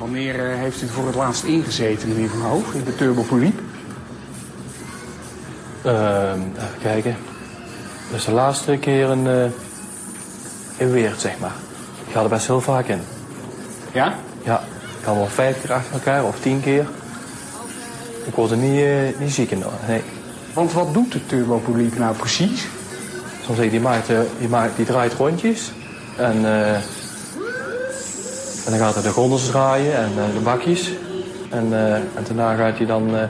Wanneer eh, heeft u voor het laatst ingezeten, meneer Van Hoog, in de turbopoliep? Ehm, even kijken. Dat is de laatste keer in, eh in Weert, zeg maar. Ik ga er best heel vaak in. Ja? Ja, ik ga wel vijf keer achter elkaar of tien keer. Ik word er niet, eh, niet ziek in, nee. Want wat doet de turbopoliep nou precies? Soms zeg ik, die, maakt, die, maakt, die draait rondjes. En, en dan gaat hij de gondels draaien en eh, de bakjes. En, eh, en daarna gaat hij dan... eh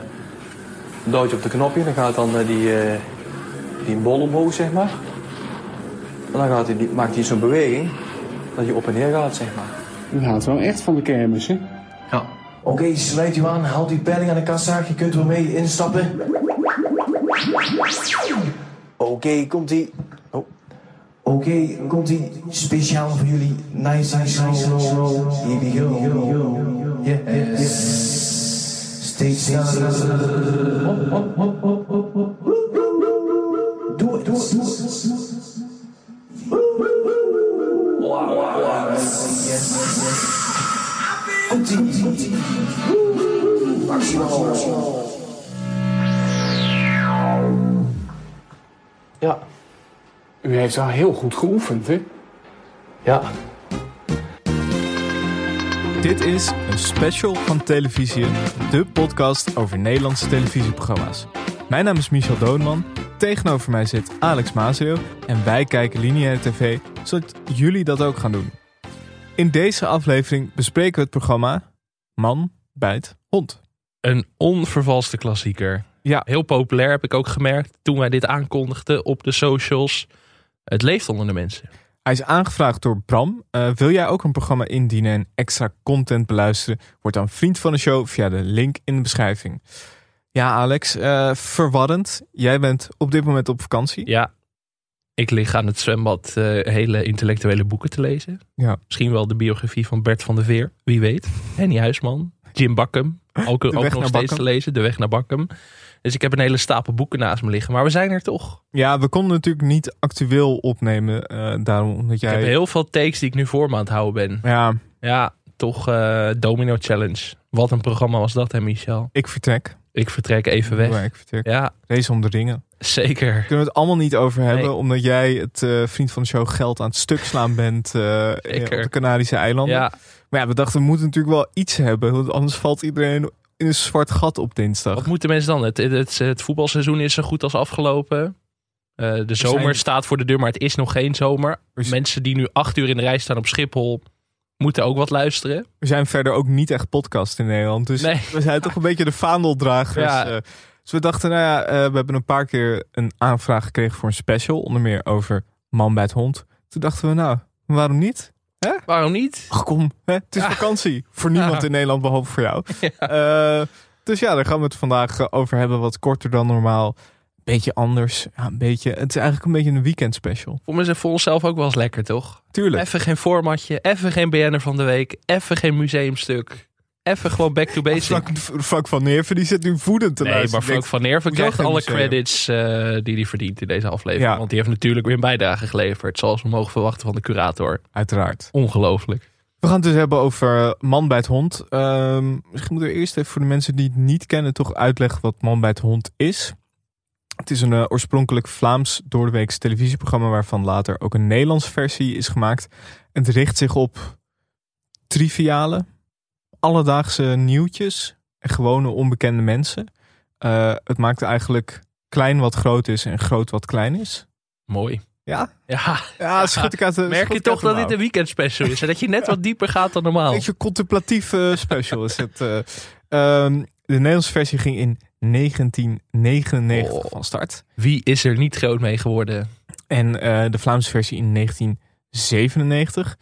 duwt op de knopje. Dan gaat dan die, eh, die bol omhoog, zeg maar. En dan gaat hij, die, maakt hij zo'n beweging dat hij op en neer gaat, zeg maar. U houdt wel echt van de kermis, hè? Ja. Oké, sluit u aan, haalt uw penning aan de kassa, je kunt er mee instappen. Oké, komt-ie. Oké, komt-ie. Speciaal voor jullie. Nice, nice, nice. Here we go. Yes. Stay, stay, stay. Hop, hop, hop, hop, hop, hop. Doe het, doe het, doe het. Wow, wow, wow. Yes, yes. Komt-ie, komt-ie. Maximaal. Ja. U heeft wel heel goed geoefend, hè? Ja. Dit is een special van Televisie, de podcast over Nederlandse televisieprogramma's. Mijn naam is Michel Doonman, tegenover mij zit Alex Mazeo en wij kijken lineaire tv, zodat jullie dat ook gaan doen. In deze aflevering bespreken we het programma Man bijt hond. Een onvervalste klassieker. Ja. Heel populair heb ik ook gemerkt toen wij dit aankondigden op de socials. Het leeft onder de mensen. Hij is aangevraagd door Bram. Eh, wil jij ook een programma indienen en extra content beluisteren? Word dan vriend van de show via de link in de beschrijving. Ja, Alex, eh, verwarrend. Jij bent op dit moment op vakantie. Ja, ik lig aan het zwembad eh, hele intellectuele boeken te lezen. Ja. Misschien wel de biografie van Bert van der Veer, wie weet. Henny Huisman, Jim Bakkum, ook, ook nog steeds te lezen. De weg naar Bakkum. Dus ik heb een hele stapel boeken naast me liggen. Maar we zijn er toch. Ja, we konden natuurlijk niet actueel opnemen. eh, daarom omdat Ik jij. heb heel veel takes die ik nu voor me aan het houden ben. Ja, Ja, toch eh, Domino Challenge. Wat een programma was dat, hè Michel? ik vertrek. Ik vertrek even weg. Ja, ik vertrek. Ja, Race om de ringen. zeker. Kunnen we het allemaal niet over hebben, Nee. omdat jij het eh, vriend van de show geld aan het stuk slaan bent op de Canarische eilanden. Ja, Maar ja, we dachten we moeten natuurlijk wel iets hebben, want anders valt iedereen in een zwart gat op dinsdag. wat moeten mensen dan? Het, het, het, voetbalseizoen is zo goed als afgelopen. Eh, de zomer zijn- staat voor de deur, maar het is nog geen zomer. Mensen die nu acht uur in de rij staan op Schiphol, moeten ook wat luisteren. We zijn verder ook niet echt podcast in Nederland, dus Nee. we zijn toch een beetje de vaandeldragers. Ja. eh. dus we dachten, nou ja, eh, we hebben een paar keer een aanvraag gekregen voor een special, onder meer over man bij het hond. Toen dachten we, nou, waarom niet? Waarom niet? Ach kom, hè? het is Ja. vakantie. Voor niemand Ja. in Nederland behalve voor jou. Eh, dus ja, daar gaan we het vandaag eh, over hebben. Wat korter dan normaal. Beetje anders. Ja, een beetje, het is eigenlijk een beetje een weekend special. Voor, me, voor onszelf ook wel eens lekker, toch? Tuurlijk. Even geen formatje, even geen BN'er van de week, even geen museumstuk. Even gewoon back to basic. Frank, Frank van Neerven die zit nu voedend te Nee, luisteren. maar Frank Ik van Neerven hoezo krijgt alle credits eh, die hij verdient in deze aflevering. Ja. Want die heeft natuurlijk weer een bijdrage geleverd. Zoals we mogen verwachten van de curator. Uiteraard. Ongelooflijk. We gaan het dus hebben over Man bij het Hond. Ehm, misschien moeten we eerst even voor de mensen die het niet kennen... toch uitleggen wat Man bij het Hond is. Het is een eh, oorspronkelijk Vlaams doordeweeks televisieprogramma... waarvan later ook een Nederlandse versie is gemaakt. Het richt zich op triviale, alledaagse nieuwtjes... en gewone onbekende mensen. Eh, het maakt eigenlijk klein wat groot is en groot wat klein is. Mooi. Ja, Ja, ja schud ik uit de merk schud je toch dat dit een weekend special is? En dat je net wat dieper gaat dan normaal. Een beetje contemplatief eh, special is het. eh. Ehm, de Nederlandse versie ging in 1999 Oh. van start. Wie is er niet groot mee geworden? En eh, de Vlaamse versie in 1997.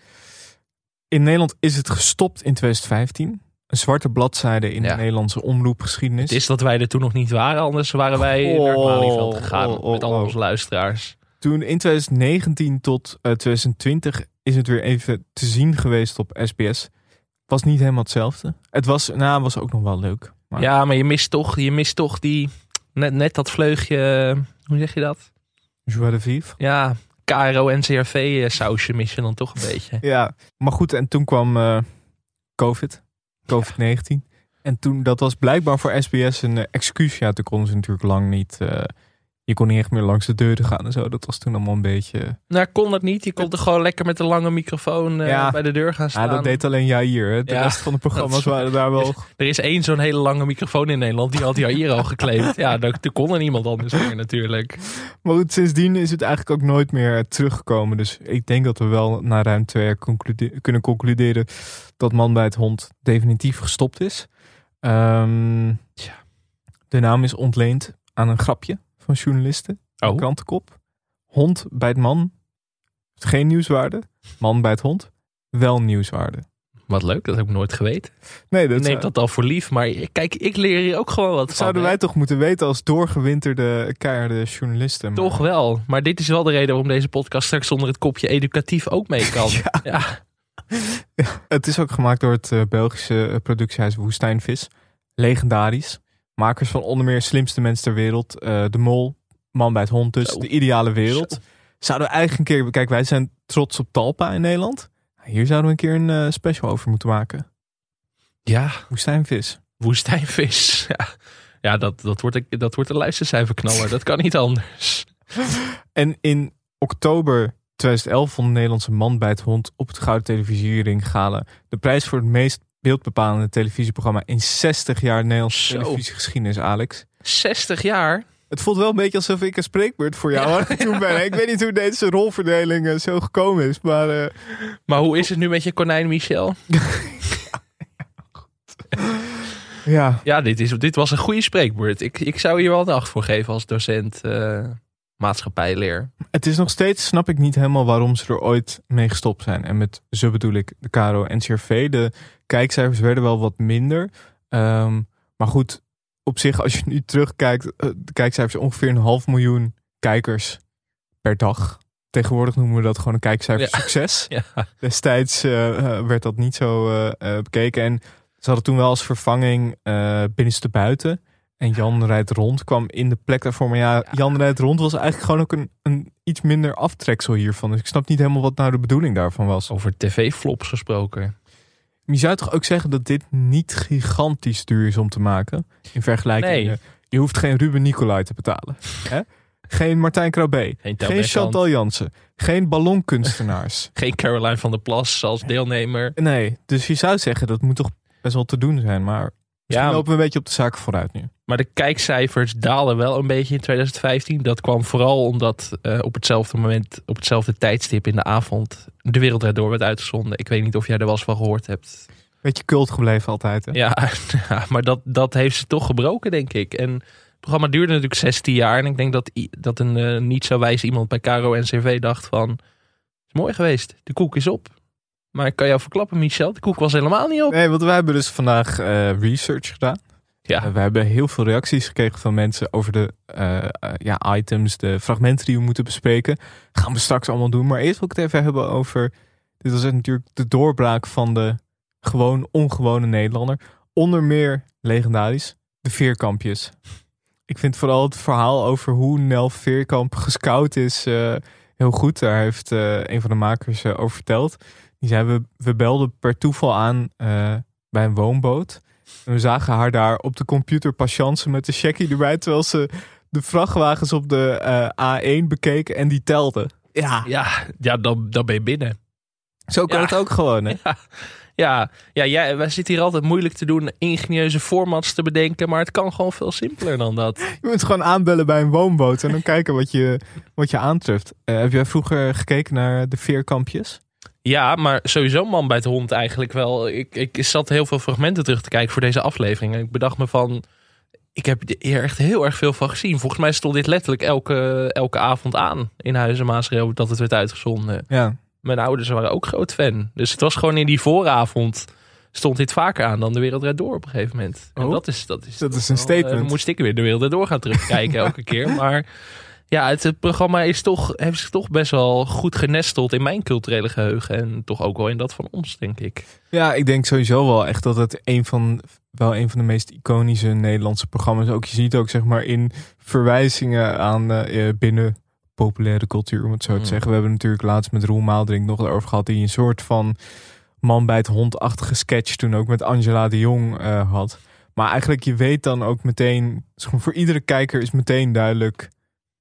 In Nederland is het gestopt in 2015. Een zwarte bladzijde in Ja. de Nederlandse omroepgeschiedenis. Het is dat wij er toen nog niet waren, anders waren wij Oh, naar het Malieveld gegaan oh, oh, met al oh. onze luisteraars. Toen in 2019 tot eh, 2020 is het weer even te zien geweest op SBS. Was niet helemaal hetzelfde. Het was, nou, was ook nog wel leuk. Maar Ja, maar je mist toch, je mist toch die, net, net dat vleugje, hoe zeg je dat? Joie de vivre. Ja, KRO NCRV eh, sausje mis je dan toch een beetje. Ja, maar goed, en toen kwam eh, COVID. COVID-19. En toen, dat was blijkbaar voor SBS een eh, excuus. Ja, toen konden ze natuurlijk lang niet... je kon niet echt meer langs de deuren gaan en zo. Dat was toen allemaal een beetje... Nou, kon dat niet. Je kon er gewoon lekker met een lange microfoon eh, Ja. bij de deur gaan Ja, staan. dat deed alleen Jair. hè. De Ja, rest van de programma's dat waren daar wel... Er is één zo'n hele lange microfoon in Nederland. Die had hier al geclaimd. Ja, toen kon er niemand anders meer natuurlijk. Maar goed, sindsdien is het eigenlijk ook nooit meer teruggekomen. Dus ik denk dat we wel na ruim twee jaar conclude- kunnen concluderen dat Man bij het Hond definitief gestopt is. Ehm. De naam is ontleend aan een grapje van journalisten. Oh. Krantenkop. Hond bij het man. Geen nieuwswaarde. Man bij het hond. Wel nieuwswaarde. Wat leuk, dat heb ik nooit geweten. Nee, dat neem zou- dat al voor lief. Maar kijk, ik leer hier ook gewoon wat van. zouden hè. wij toch moeten weten als doorgewinterde keiharde journalisten. Maar- Toch wel. Maar dit is wel de reden waarom deze podcast straks onder het kopje educatief ook mee kan. ja. Het is ook gemaakt door het eh, Belgische eh, productiehuis Woestijnvis. Legendarisch. Makers van onder meer Slimste Mens ter Wereld. eh, de Mol. Man bij het Hond dus. Zo. De Ideale Wereld. Zo. Zouden we eigenlijk een keer... Kijk, wij zijn trots op Talpa in Nederland. Hier zouden we een keer een eh, special over moeten maken. ja, Woestijnvis. woestijnvis. Ja, ja dat, dat, wordt een, dat wordt een luistercijferknaller. Dat kan niet anders. En in oktober 2011 vond de Nederlandse man bij het hond op het Gouden Televisiering Gala de prijs voor het meest beeldbepalende televisieprogramma in 60 jaar Nederlandse Zo. televisiegeschiedenis, Alex. 60 jaar. Het voelt wel een beetje alsof ik een spreekbeurt voor jou aan het doen ben. Ik weet niet hoe deze rolverdeling eh, zo gekomen is, maar eh, Maar hoe is het nu met je konijn, Michel? ja. Ja, dit, is, dit was een goede spreekbeurt. Ik, ik zou hier wel een acht voor geven als docent eh, maatschappijleer. Het is nog steeds, snap ik niet helemaal waarom ze er ooit mee gestopt zijn. En met ze bedoel ik de Caro en CRV. De kijkcijfers werden wel wat minder. Ehm, maar goed, op zich als je nu terugkijkt, eh, de kijkcijfers ongeveer een half miljoen kijkers per dag. Tegenwoordig noemen we dat gewoon een kijkcijfer Ja. succes. Ja. Destijds eh, eh, werd dat niet zo bekeken. En ze hadden toen wel als vervanging eh binnenste buiten. En Jan rijdt rond kwam in de plek daarvoor. Maar ja, Jan rijdt rond was eigenlijk gewoon ook een, een iets minder aftreksel hiervan. Dus ik snap niet helemaal wat nou de bedoeling daarvan was. Over tv-flops gesproken. Je zou toch ook zeggen dat dit niet gigantisch duur is om te maken? In vergelijking. Nee. Je hoeft geen Ruben Nicolai te betalen. Hè? Geen Martijn Krabbe. Geen Geen Chantal Jansen. Geen ballonkunstenaars. Geen Caroline van der Plas als deelnemer. nee, dus je zou zeggen dat moet toch best wel te doen zijn. Maar misschien Ja, lopen we een beetje op de zaken vooruit nu. maar de kijkcijfers dalen wel een beetje in 2015. Dat kwam vooral omdat eh, op hetzelfde moment, op hetzelfde tijdstip in de avond, De Wereld Door werd uitgezonden. Ik weet niet of jij er wel eens van gehoord hebt. Beetje cult gebleven altijd. Hè? Ja, ja, maar dat, dat heeft ze toch gebroken, denk ik. En het programma duurde natuurlijk 16 jaar. En ik denk dat, dat een eh, niet zo wijs iemand bij Caro NCV dacht van... Het is mooi geweest, de koek is op. Maar ik kan jou verklappen, Michel, de koek was helemaal niet op. Nee, want wij hebben dus vandaag eh, research gedaan. Ja, Eh, we hebben heel veel reacties gekregen van mensen over de eh, ja, items, de fragmenten die we moeten bespreken. Gaan we straks allemaal doen. Maar eerst wil ik het even hebben over. Dit was natuurlijk de doorbraak van de gewoon ongewone Nederlander. Onder meer legendarisch, de Veerkampjes. Ik vind vooral het verhaal over hoe Nel Veerkamp gescout is heel goed. Daar heeft een van de makers over verteld. Die zei, we, we belden per toeval aan eh, bij een woonboot. En we zagen haar daar op de computer patiënten met de checkie erbij. Terwijl ze de vrachtwagens op de eh, A1 bekeken en die telden. Ja, ja, ja dan, dan ben je binnen. zo kan Ja. het ook gewoon. Hè? Ja, ja, ja jij, wij zitten hier altijd moeilijk te doen, ingenieuze formats te bedenken. Maar het kan gewoon veel simpeler dan dat. Je moet gewoon aanbellen bij een woonboot en dan kijken wat je, wat je aantreft. Eh, heb jij vroeger gekeken naar de veerkampjes? Ja, maar sowieso man bij het hond eigenlijk wel. Ik, ik zat heel veel fragmenten terug te kijken voor deze aflevering. En ik bedacht me van, ik heb hier echt heel erg veel van gezien. Volgens mij stond dit letterlijk elke, elke avond aan in Huizen Maasreel dat het werd uitgezonden. Ja. Mijn ouders waren ook groot fan. Dus het was gewoon in die vooravond stond dit vaker aan dan De Wereld Draait Door op een gegeven moment. En Oh. dat is, dat is, Dat is een wel, eh, statement. dan moest ik weer De Wereld Draait Door gaan terugkijken elke keer. Maar ja, het, het programma is toch, heeft zich toch best wel goed genesteld in mijn culturele geheugen. En toch ook wel in dat van ons, denk ik. Ja, ik denk sowieso wel echt dat het een van, wel een van de meest iconische Nederlandse programma's ook. Je ziet ook zeg maar in verwijzingen aan eh, eh, binnen populaire cultuur, om het zo te Mm. zeggen. We hebben natuurlijk laatst met Roel Maaldrink nog over gehad, die een soort van man bij het hondachtige sketch toen ook met Angela de Jong eh, had. Maar eigenlijk, je weet dan ook meteen, voor iedere kijker is meteen duidelijk,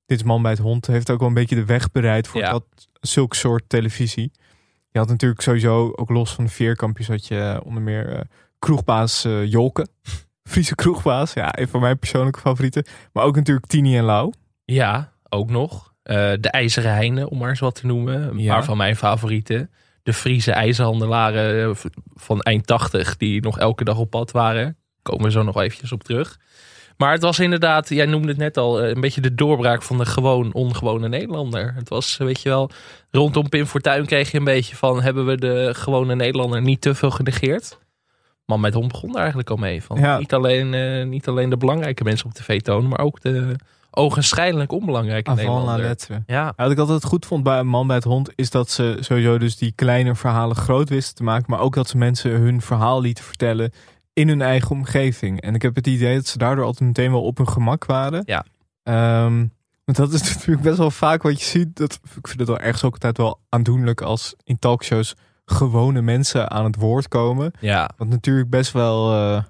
dit is man bij het hond. Heeft ook wel een beetje de weg bereid voor Ja. dat zulk soort televisie. Je had natuurlijk sowieso, ook los van de veerkampjes, had je eh, onder meer eh, kroegbaas eh, Jolke. Friese kroegbaas, ja, een van mijn persoonlijke favorieten. Maar ook natuurlijk Tini en Lau. Ja, ook nog. De IJzeren Heine, om maar eens wat te noemen. Een Ja. paar van mijn favorieten. De Friese ijzerhandelaren van eind 80 die nog elke dag op pad waren. Komen we zo nog eventjes op terug. Maar het was inderdaad, jij noemde het net al, eh, een beetje de doorbraak van de gewoon ongewone Nederlander. Het was, weet je wel, rondom Pim Fortuyn kreeg je een beetje van, hebben we de gewone Nederlander niet te veel genegeerd? Man met hond begon daar eigenlijk al mee. Van Ja. niet, alleen, eh, niet alleen de belangrijke mensen op tv tonen, maar ook de ogenschijnlijk onbelangrijke Avant Nederlander. lettre. Ja, Ja, wat ik altijd goed vond bij een man bij het hond, is dat ze sowieso dus die kleine verhalen groot wisten te maken, maar ook dat ze mensen hun verhaal lieten vertellen in hun eigen omgeving. En ik heb het idee dat ze daardoor altijd meteen wel op hun gemak waren. Ja. Ehm, want dat is natuurlijk best wel vaak wat je ziet. Dat, ik vind het wel ergens ook altijd wel aandoenlijk als in talkshows gewone mensen aan het woord komen. ja. Wat natuurlijk best wel, eh,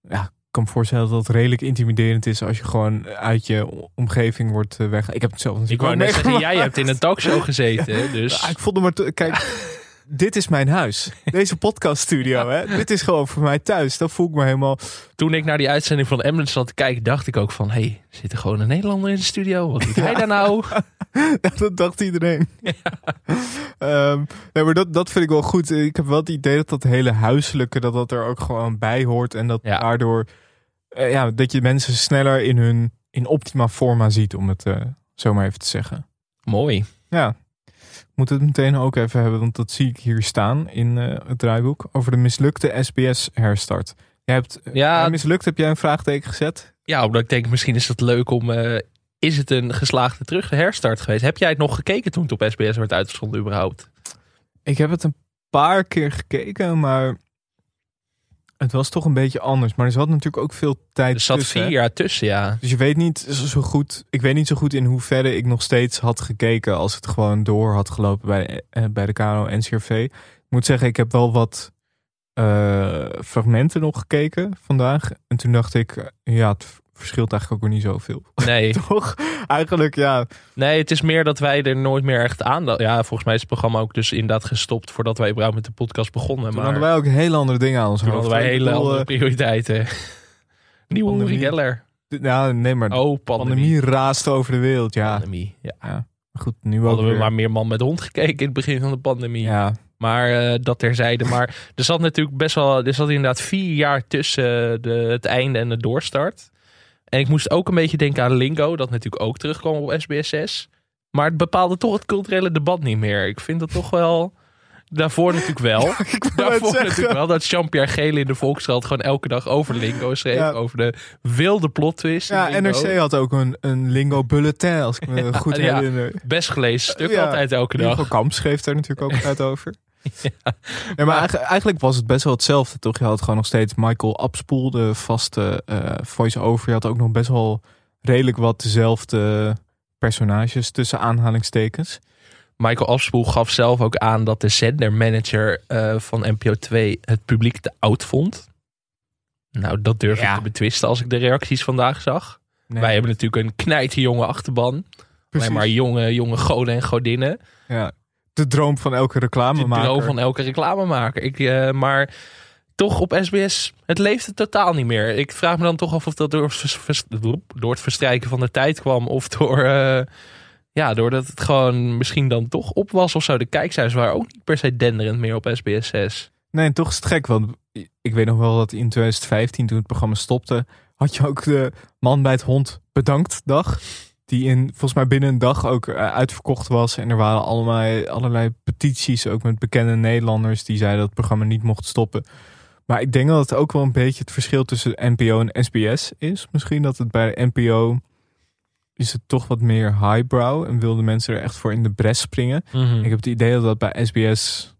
ja, ik kan me voorstellen dat het redelijk intimiderend is als je gewoon uit je omgeving wordt eh, weg. Ik heb het zelf Ik natuurlijk wou ook net zeggen, jij hebt in een talkshow gezeten. Dus Ja, ik vond hem maar. Kijk, dit is mijn huis. Deze podcaststudio, hè? Dit is gewoon voor mij thuis. Dat voel ik me helemaal. toen ik naar die uitzending van Emmen zat te kijken, dacht ik ook van, hé, hey, zit er gewoon een Nederlander in de studio? Wat doet hij daar nou? Ja, dat dacht iedereen. Ehm, nee, maar dat, dat vind ik wel goed. Ik heb wel het idee dat dat hele huiselijke, dat dat er ook gewoon bij hoort. En dat Ja. daardoor, eh, ja, dat je mensen sneller in hun, in optima forma ziet, om het eh, zo maar even te zeggen. Mooi. Ja. Ik moet het meteen ook even hebben, want dat zie ik hier staan in eh, het draaiboek. Over de mislukte SBS-herstart. Jij hebt, Ja. ja, mislukt heb jij een vraagteken gezet? Ja, omdat ik denk, misschien is het leuk om... eh, is het een geslaagde terug herstart geweest? Heb jij het nog gekeken toen het op SBS werd uitgezonden überhaupt? Ik heb het een paar keer gekeken, maar het was toch een beetje anders. Maar er zat natuurlijk ook veel tijd Er zat tussen. vier jaar tussen, ja. Dus je weet niet zo goed. Ik weet niet zo goed in hoeverre ik nog steeds had gekeken als het gewoon door had gelopen bij, eh, bij de KRO NCRV. Ik moet zeggen, ik heb wel wat eh, fragmenten nog gekeken vandaag. En toen dacht ik, ja, het verschilt eigenlijk ook weer niet zoveel. Nee, Toch? Eigenlijk, ja. nee, het is meer dat wij er nooit meer echt aandacht... Ja, volgens mij is het programma ook dus inderdaad gestopt voordat wij überhaupt met de podcast begonnen. Toen maar hadden wij ook hele andere dingen aan ons toen hadden wij hele andere eh, prioriteiten. Nieuwe. Uri Geller. Ja, nee, maar Oh, pandemie. pandemie raast over de wereld, ja. Pandemie, ja. Maar Goed, nu Hadden we weer. maar meer man met hond gekeken in het begin van de pandemie. Ja, Maar eh, dat terzijde. Maar er zat natuurlijk best wel. Er zat inderdaad vier jaar tussen de, het einde en de doorstart. En ik moest ook een beetje denken aan Lingo, dat natuurlijk ook terugkwam op SBS6. Maar het bepaalde toch het culturele debat niet meer. Ik vind dat toch wel. Daarvoor natuurlijk wel. net Daarvoor natuurlijk wel dat Jean-Pierre Gele in de Volkskrant gewoon elke dag over Lingo schreef. Ja. Over de wilde plot twist. Ja. NRC had ook een, een lingo bulletin, als ik me goed ja. herinner. Best gelezen stuk Ja. altijd elke Hugo dag. Kamp schreef daar natuurlijk ook altijd over. Nee, maar eigenlijk, eigenlijk was het best wel hetzelfde, toch? Je had gewoon nog steeds Michael Abspoel, de vaste eh, voice-over. Je had ook nog best wel redelijk wat dezelfde personages tussen aanhalingstekens. Michael Afspoel gaf zelf ook aan dat de zendermanager eh, van NPO 2 het publiek te oud vond. Nou, dat durf Ja. ik te betwisten als ik de reacties vandaag zag. Nee, Wij hebben natuurlijk een knijterjonge achterban. precies. Alleen maar jonge, jonge goden en godinnen. Ja, de droom van elke De reclamemaker. droom van elke reclamemaker. Ik, eh, maar toch op SBS, het leeft het totaal niet meer. Ik vraag me dan toch af of dat door, door het verstrijken van de tijd kwam. Of door, eh, ja, doordat het gewoon misschien dan toch op was of zo. De kijkcijfers waren ook niet per se denderend meer op SBS 6. Nee, en toch is het gek, want ik weet nog wel dat in 2015, toen het programma stopte, had je ook de Man bij het Hond Bedankt dag. Die in, volgens mij binnen een dag ook eh, uitverkocht was. En er waren allerlei, allerlei petities, ook met bekende Nederlanders, die zeiden dat het programma niet mocht stoppen. Maar ik denk dat het ook wel een beetje het verschil tussen NPO en SBS is. Misschien dat het bij NPO is het toch wat meer highbrow en wilden mensen er echt voor in de bres springen. Ik heb het idee dat dat bij SBS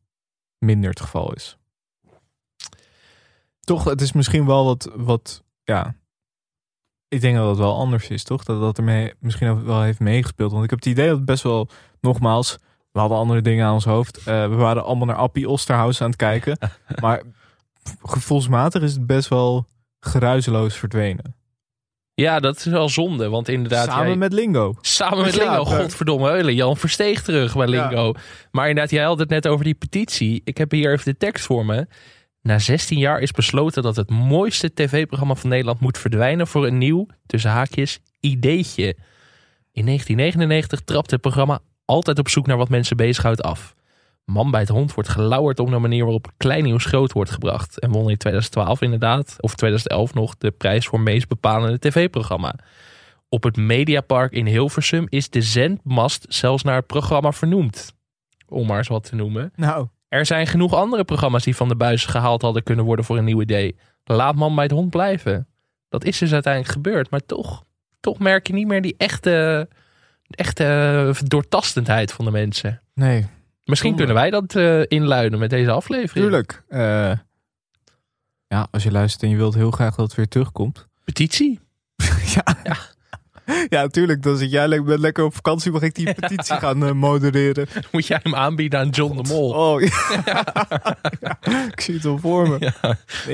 minder het geval is. Toch, het is misschien wel wat, wat ja. Ik denk dat het wel anders is, toch? Dat dat ermee misschien ook wel heeft meegespeeld. Want ik heb het idee dat het best wel, nogmaals, We hadden andere dingen aan ons hoofd. Eh, we waren allemaal naar Appie Osterhaus aan het kijken. maar gevoelsmatig is het best wel geruizeloos verdwenen. Ja, dat is wel zonde. Want inderdaad... Samen jij- met Lingo. Samen met Lingo. Godverdomme heulen. Jan Versteeg terug bij Ja. Lingo. Maar inderdaad, jij had het net over die petitie. Ik heb hier even de tekst voor me. Na 16 jaar is besloten dat het mooiste tv-programma van Nederland moet verdwijnen voor een nieuw, tussen haakjes, ideetje. In 1999 trapte het programma altijd op zoek naar wat mensen bezighoudt af. Man bij het hond wordt gelauwerd om de manier waarop klein nieuws groot wordt gebracht. En won in 2012 inderdaad, of 2011 nog, de prijs voor meest bepalende tv-programma. Op het Mediapark in Hilversum is de zendmast zelfs naar het programma vernoemd. Om maar eens wat te noemen. Nou, Er zijn genoeg andere programma's die van de buis gehaald hadden kunnen worden voor een nieuw idee. Laat man bij het hond blijven. Dat is dus uiteindelijk gebeurd. Maar toch, toch merk je niet meer die echte, echte doortastendheid van de mensen. nee. Misschien kunnen wij dat eh, inluiden met deze aflevering. Tuurlijk. Eh, ja, als je luistert en je wilt heel graag dat het weer terugkomt. Petitie. ja. Ja, tuurlijk. Dan zit jij le- ben lekker op vakantie. Mag ik die petitie gaan eh, modereren? Moet jij hem aanbieden aan John de Mol. Oh, ja. Ja, Ik zie het al voor me.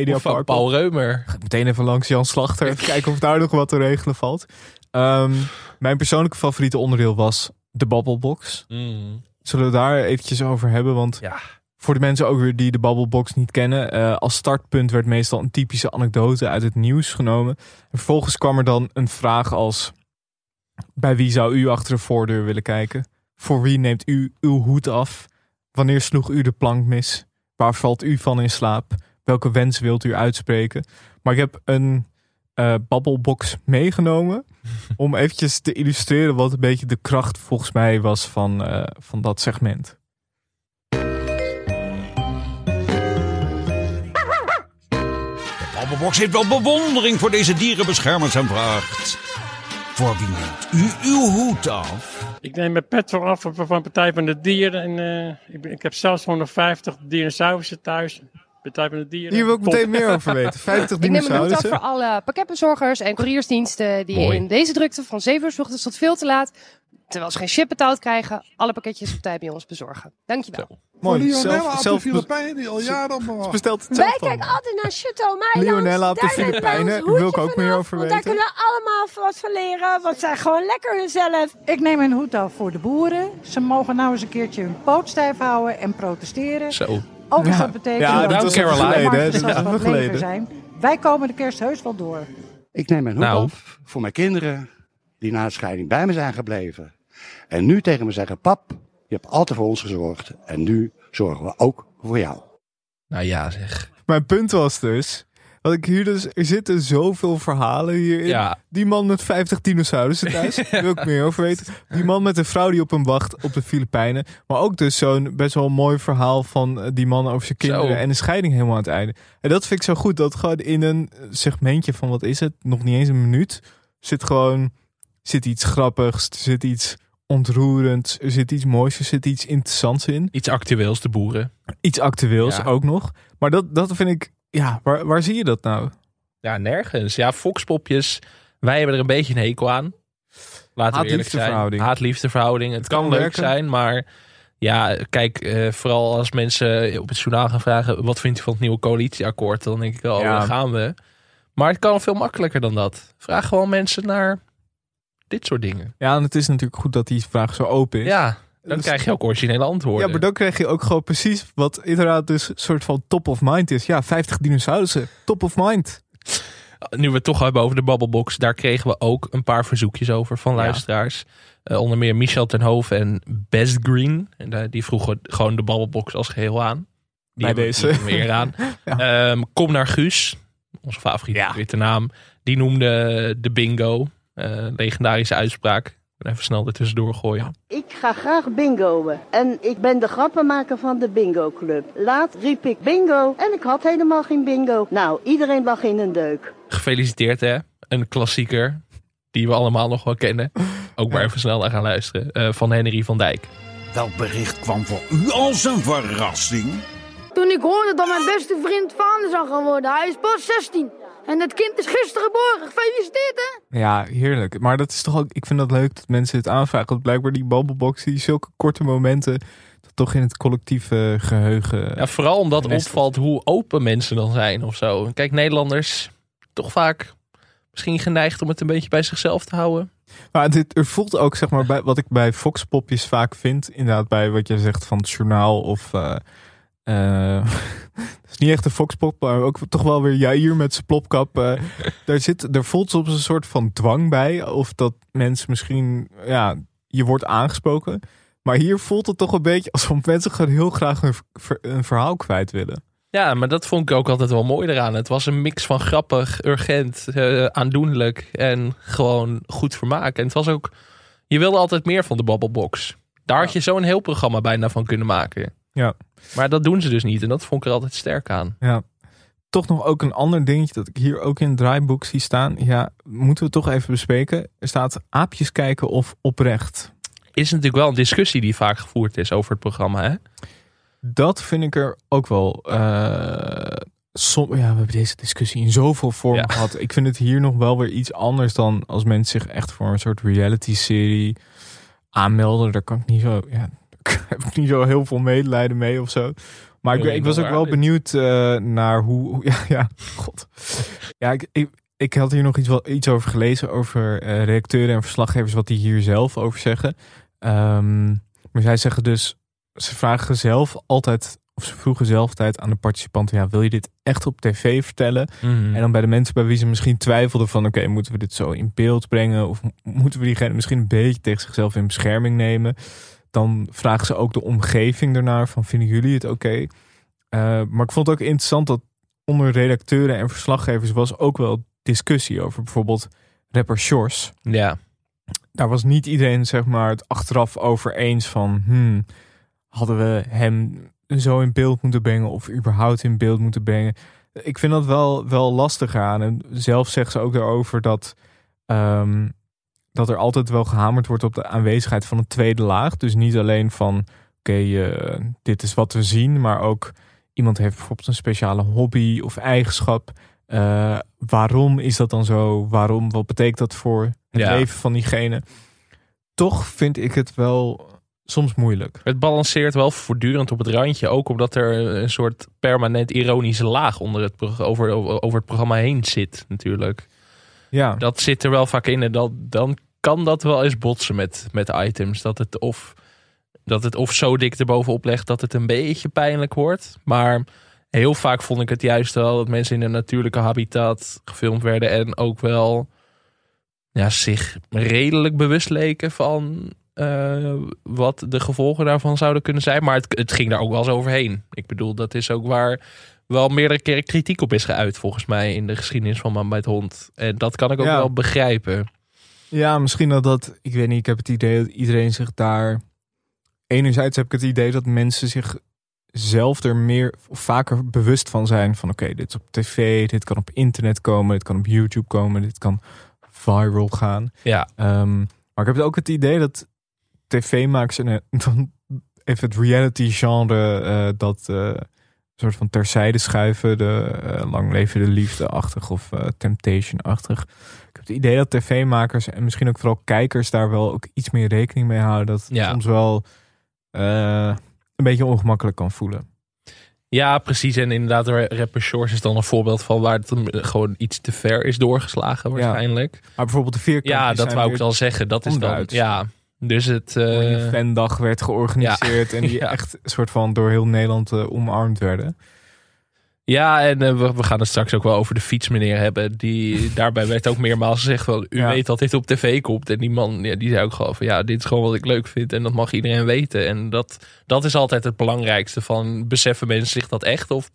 Ja. Van. Paul Reumer. Ga ik meteen even langs Jan Slachter. Even kijken of daar nog wat te regelen valt. Ehm, mijn persoonlijke favoriete onderdeel was de Babbelbox. Mm. Zullen we daar eventjes over hebben? Want Ja. voor de mensen ook weer die de Babbelbox niet kennen. eh, als startpunt werd meestal een typische anekdote uit het nieuws genomen. En vervolgens kwam er dan een vraag als... Bij wie zou u achter de voordeur willen kijken? Voor wie neemt u uw hoed af? Wanneer sloeg u de plank mis? Waar valt u van in slaap? Welke wens wilt u uitspreken? Maar ik heb een eh babbelbox meegenomen. om eventjes te illustreren wat een beetje de kracht volgens mij was van, eh, van dat segment. Babbelbox heeft wel bewondering voor deze dierenbeschermers en vraagt... Voor wie neemt u uw hoed af? Ik neem mijn pet voor af van van Partij van de Dieren. En, eh, ik, ben- ik heb zelfs 150 dinosaurussen thuis. Partij van de Dieren. Hier wil ik Top. meteen meer over weten. 50 Ik neem een hoed af dinosaurussen. voor alle pakketbezorgers en couriersdiensten die Mooi. in deze drukte van 7 uur 's ochtends tot veel te laat, terwijl ze geen shit betaald krijgen, alle pakketjes op tijd bij ons bezorgen. Dankjewel. Mooi. Lionella Zelf, op de zelf Filipijnen die al jaren op me wacht. bestelt het Wij kijken altijd naar Chateau Meiland. Lionella op de Filipijnen. wil ik ook meer over want Daar weten. kunnen we allemaal wat van leren, want zij gewoon lekker zelf. Ik neem mijn hoed af voor de boeren. Ze mogen nou eens een keertje hun poot stijf houden en protesteren. Zo. Ook als Ja. dat betekent Ja, dat de geleden, hè. Dat geleden. zijn. Wij komen de kerst heus wel door. Ik neem mijn hoed Nou. af voor mijn kinderen die na de scheiding bij me zijn gebleven. En nu tegen me zeggen, pap, je hebt altijd voor ons gezorgd. En nu zorgen we ook voor jou. Nou ja, zeg. Mijn punt was dus... Dat ik hier dus, er zitten zoveel verhalen hierin. Ja. Die man met 50 dinosaurussen thuis. Daar wil ik meer over weten. Die man met een vrouw die op hem wacht op de Filipijnen. Maar ook dus zo'n best wel mooi verhaal van eh, die man over zijn kinderen. Zo. En de scheiding helemaal aan het einde. En dat vind ik zo goed. Dat gewoon in een segmentje van wat is het? Nog niet eens een minuut. Zit gewoon zit iets grappigs. Er zit iets ontroerends. Er zit iets moois. Er zit iets interessants in. Iets actueels, de boeren. Iets actueels Ja. ook nog. Maar dat, dat vind ik... Ja, waar, waar zie je dat nou? Ja, nergens. Ja, foxpopjes. Wij hebben er een beetje een hekel aan. Laten we eerlijk zijn. Haat-liefdeverhouding. Haat-liefdeverhouding. Het kan kan leuk werken. zijn, maar ja, kijk, eh, vooral als mensen op het journaal gaan vragen... wat vindt u van het nieuwe coalitieakkoord? Dan denk ik wel, Ja. daar gaan we. Maar het kan veel makkelijker dan dat. Vraag gewoon mensen naar dit soort dingen. Ja, en het is natuurlijk goed dat die vraag zo open is. Ja, dan Dus- krijg je ook originele antwoorden. Ja, maar dan krijg je ook gewoon precies wat inderdaad dus een soort van top of mind is. Ja, 50 dinosaurussen. Top of mind. nu we het toch hebben over de Babbelbox, daar kregen we ook een paar verzoekjes over van Ja. luisteraars. Eh, onder meer Michel Tenhoven en Best Green. En eh, die vroegen gewoon de Babbelbox als geheel aan. Die Bij deze. weer aan. Ehm, kom naar Guus, onze favoriete Ja. witte naam. Die noemde de bingo. Eh, legendarische uitspraak. Even snel er tussendoor gooien. Ik ga graag bingoen. En ik ben de grappenmaker van de bingo club. Laat riep ik bingo en ik had helemaal geen bingo. Nou, iedereen lag in een deuk. Gefeliciteerd hè. Een klassieker. Die we allemaal nog wel kennen. Ook maar even snel naar gaan luisteren. eh, van Henry van Dijk. Welk bericht kwam voor u als een verrassing? Toen ik hoorde dat mijn beste vriend vader zou gaan worden, hij is pas 16. En het kind is gisteren geboren. Gefeliciteerd, hè? Ja, heerlijk. Maar dat is toch ook, ik vind dat leuk dat mensen het aanvragen. Want blijkbaar die babbelbox, die zulke korte momenten, dat toch in het collectieve geheugen. Ja, vooral omdat opvalt hoe open mensen dan zijn of zo. Kijk, Nederlanders toch vaak misschien geneigd om het een beetje bij zichzelf te houden. Maar dit, er voelt ook, zeg maar, bij, wat ik bij Foxpopjes vaak vind, inderdaad bij wat je zegt van het journaal of... eh het is niet echt een Foxpop, maar ook toch wel weer Jair met zijn plopkap. eh, daar, zit, daar voelt soms een soort van dwang bij. Of dat mensen misschien, ja, je wordt aangesproken. Maar hier voelt het toch een beetje alsof mensen gewoon heel graag een verhaal kwijt willen. Ja, maar dat vond ik ook altijd wel mooi eraan. Het was een mix van grappig, urgent, eh, aandoenlijk en gewoon goed vermaak. En het was ook, je wilde altijd meer van de Babbelbox. Daar had je zo'n heel programma bijna van kunnen maken. Ja. Maar dat doen ze dus niet en dat vond ik er altijd sterk aan. Ja. Toch nog ook een ander dingetje dat ik hier ook in het draaiboek zie staan. Ja, moeten we toch even bespreken. Er staat aapjes kijken of oprecht. Is natuurlijk wel een discussie die vaak gevoerd is over het programma, hè? Dat vind ik er ook wel. som, ja, we hebben deze discussie in zoveel vormen gehad. Ik vind het hier nog wel weer iets anders dan als mensen zich echt voor een soort reality-serie aanmelden. Daar kan ik niet zo. Ja, heb ik niet zo heel veel medelijden mee of zo. Maar ik, ik was ook wel benieuwd eh, naar hoe. Ja, ja, god. Ja, ik, ik, ik had hier nog iets, wel, iets over gelezen. Over eh, redacteuren en verslaggevers. Wat die hier zelf over zeggen. Ehm, maar zij zeggen dus. Ze vragen zelf altijd. Of ze vroegen zelf altijd aan de participanten. Ja, wil je dit echt op tv vertellen? Mhm. En dan bij de mensen bij wie ze misschien twijfelden van... oké, moeten we dit zo in beeld brengen? Of mo- moeten we diegene misschien een beetje tegen zichzelf in bescherming nemen? Dan vragen ze ook de omgeving ernaar van... vinden jullie het oké? Eh, maar ik vond het ook interessant dat onder redacteuren en verslaggevers... was ook wel discussie over bijvoorbeeld rapper Shores. Ja. Daar was niet iedereen zeg maar het achteraf over eens van... Hmm, hadden we hem zo in beeld moeten brengen of überhaupt in beeld moeten brengen. Ik vind dat wel, wel lastig aan. En zelf zegt ze ook daarover dat, ehm, dat er altijd wel gehamerd wordt op de aanwezigheid van een tweede laag. Dus niet alleen van, oké, eh, dit is wat we zien, maar ook iemand heeft bijvoorbeeld een speciale hobby of eigenschap. Eh, waarom is dat dan zo? Waarom? Wat betekent dat voor het Ja. leven van diegene? Toch vind ik het wel soms moeilijk. Het balanceert wel voortdurend op het randje. Ook omdat er een soort permanent ironische laag onder het, over, over het programma heen zit natuurlijk. Ja. Dat zit er wel vaak in. En dat, dan kan dat wel eens botsen met, met items. Dat het, of, dat het of zo dik erbovenop legt dat het een beetje pijnlijk wordt. Maar heel vaak vond ik het juist wel dat mensen in een natuurlijke habitat gefilmd werden. En ook wel ja, zich redelijk bewust leken van eh, wat de gevolgen daarvan zouden kunnen zijn. Maar het, het ging daar ook wel eens overheen. Ik bedoel, dat is ook waar wel meerdere keren kritiek op is geuit, volgens mij, in de geschiedenis van Man bij het Hond. En dat kan ik ook Ja. wel begrijpen. Ja, misschien dat dat, ik weet niet, ik heb het idee dat iedereen zich daar. Enerzijds heb ik het idee dat mensen zich zelf er meer of vaker bewust van zijn van oké, dit is op tv, dit kan op internet komen, dit kan op YouTube komen, dit kan viral gaan. Ja. Ehm, maar ik heb ook het idee dat tv-makers en eh, dan even het reality genre eh, dat eh, soort van terzijde schuiven, de eh, lang leven de liefde-achtig of temptation-achtig. Ik heb het idee dat tv-makers en misschien ook vooral kijkers daar wel ook iets meer rekening mee houden. Dat het Ja. soms wel eh, een beetje ongemakkelijk kan voelen. Ja, precies. En inderdaad, de rapper Shores is dan een voorbeeld van waar het hem gewoon iets te ver is doorgeslagen waarschijnlijk. Maar bijvoorbeeld de vierkantjes Ja, dat wou ik al zeggen. Dat is dan, ja. Dus het... eh, Een fandag werd georganiseerd en die Ja. echt soort van door heel Nederland eh, omarmd werden. Ja, en eh, we, we gaan het straks ook wel over de fietsmeneer hebben. Die, daarbij werd ook meermaals gezegd van, u Ja. weet dat dit op tv komt. En die man, ja, die zei ook gewoon van, ja, dit is gewoon wat ik leuk vind. En dat mag iedereen weten. En dat, dat is altijd het belangrijkste van, beseffen mensen zich dat echt? Of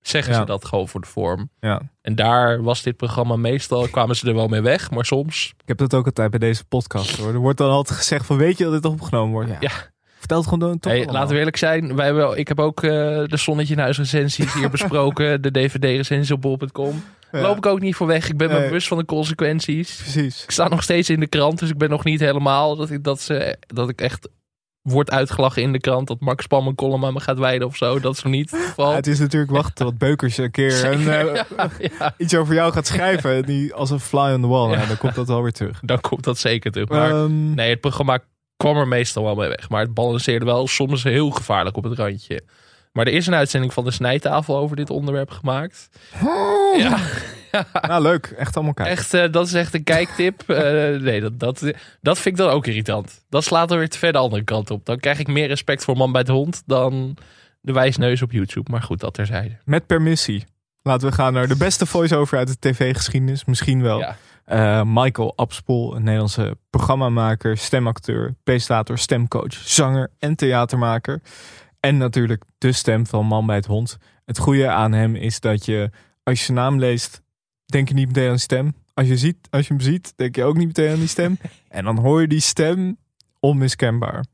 zeggen Ja. ze dat gewoon voor de vorm? Ja. En daar was dit programma meestal, kwamen ze er wel mee weg. Maar soms, Ik heb dat ook altijd bij deze podcast hoor. Er wordt dan altijd gezegd van weet je dat dit opgenomen wordt? Ja. Vertel het gewoon toch hey, laten we eerlijk zijn. Wij hebben, ik heb ook eh, de Zonnetje in Huis recensies hier besproken. De DVD-recensies op bol.com. Ja. Loop ik ook niet voor weg. Ik ben me bewust van de consequenties. Precies. Ik sta nog steeds in de krant, dus ik ben nog niet helemaal dat ik, dat ze, dat ik echt wordt uitgelachen in de krant dat Max Pam een column aan me gaat wijden of zo. Dat is nog niet het geval. Ja, het is natuurlijk wachten tot Beukers een keer Zeker, een, eh, ja, iets over jou gaat schrijven. Die als een fly on the wall. Nou, dan komt dat wel weer terug. Dan komt dat zeker terug. Maar Ehm, nee, het programma kwam er meestal wel mee weg. Maar het balanceerde wel soms heel gevaarlijk op het randje. Maar er is een uitzending van de snijtafel over dit onderwerp gemaakt. Ja, nou, leuk. Echt allemaal kijken. echt, eh, dat is echt een kijktip. Eh, nee, dat, dat, dat vind ik dan ook irritant. Dat slaat er weer te ver de andere kant op. Dan krijg ik meer respect voor Man bij het Hond dan de wijsneus op YouTube. Maar goed, dat terzijde. Met permissie. Laten we gaan naar de beste voice-over uit de tv-geschiedenis. Misschien wel. Ja. Eh, Michael Abspoel, een Nederlandse programmamaker, stemacteur, presentator, stemcoach, zanger en theatermaker. En natuurlijk de stem van Man bij het Hond. Het goede aan hem is dat je, als je zijn naam leest, denk je niet meteen aan die stem. Als je, ziet, als je hem ziet, denk je ook niet meteen aan die stem. en dan hoor je die stem onmiskenbaar.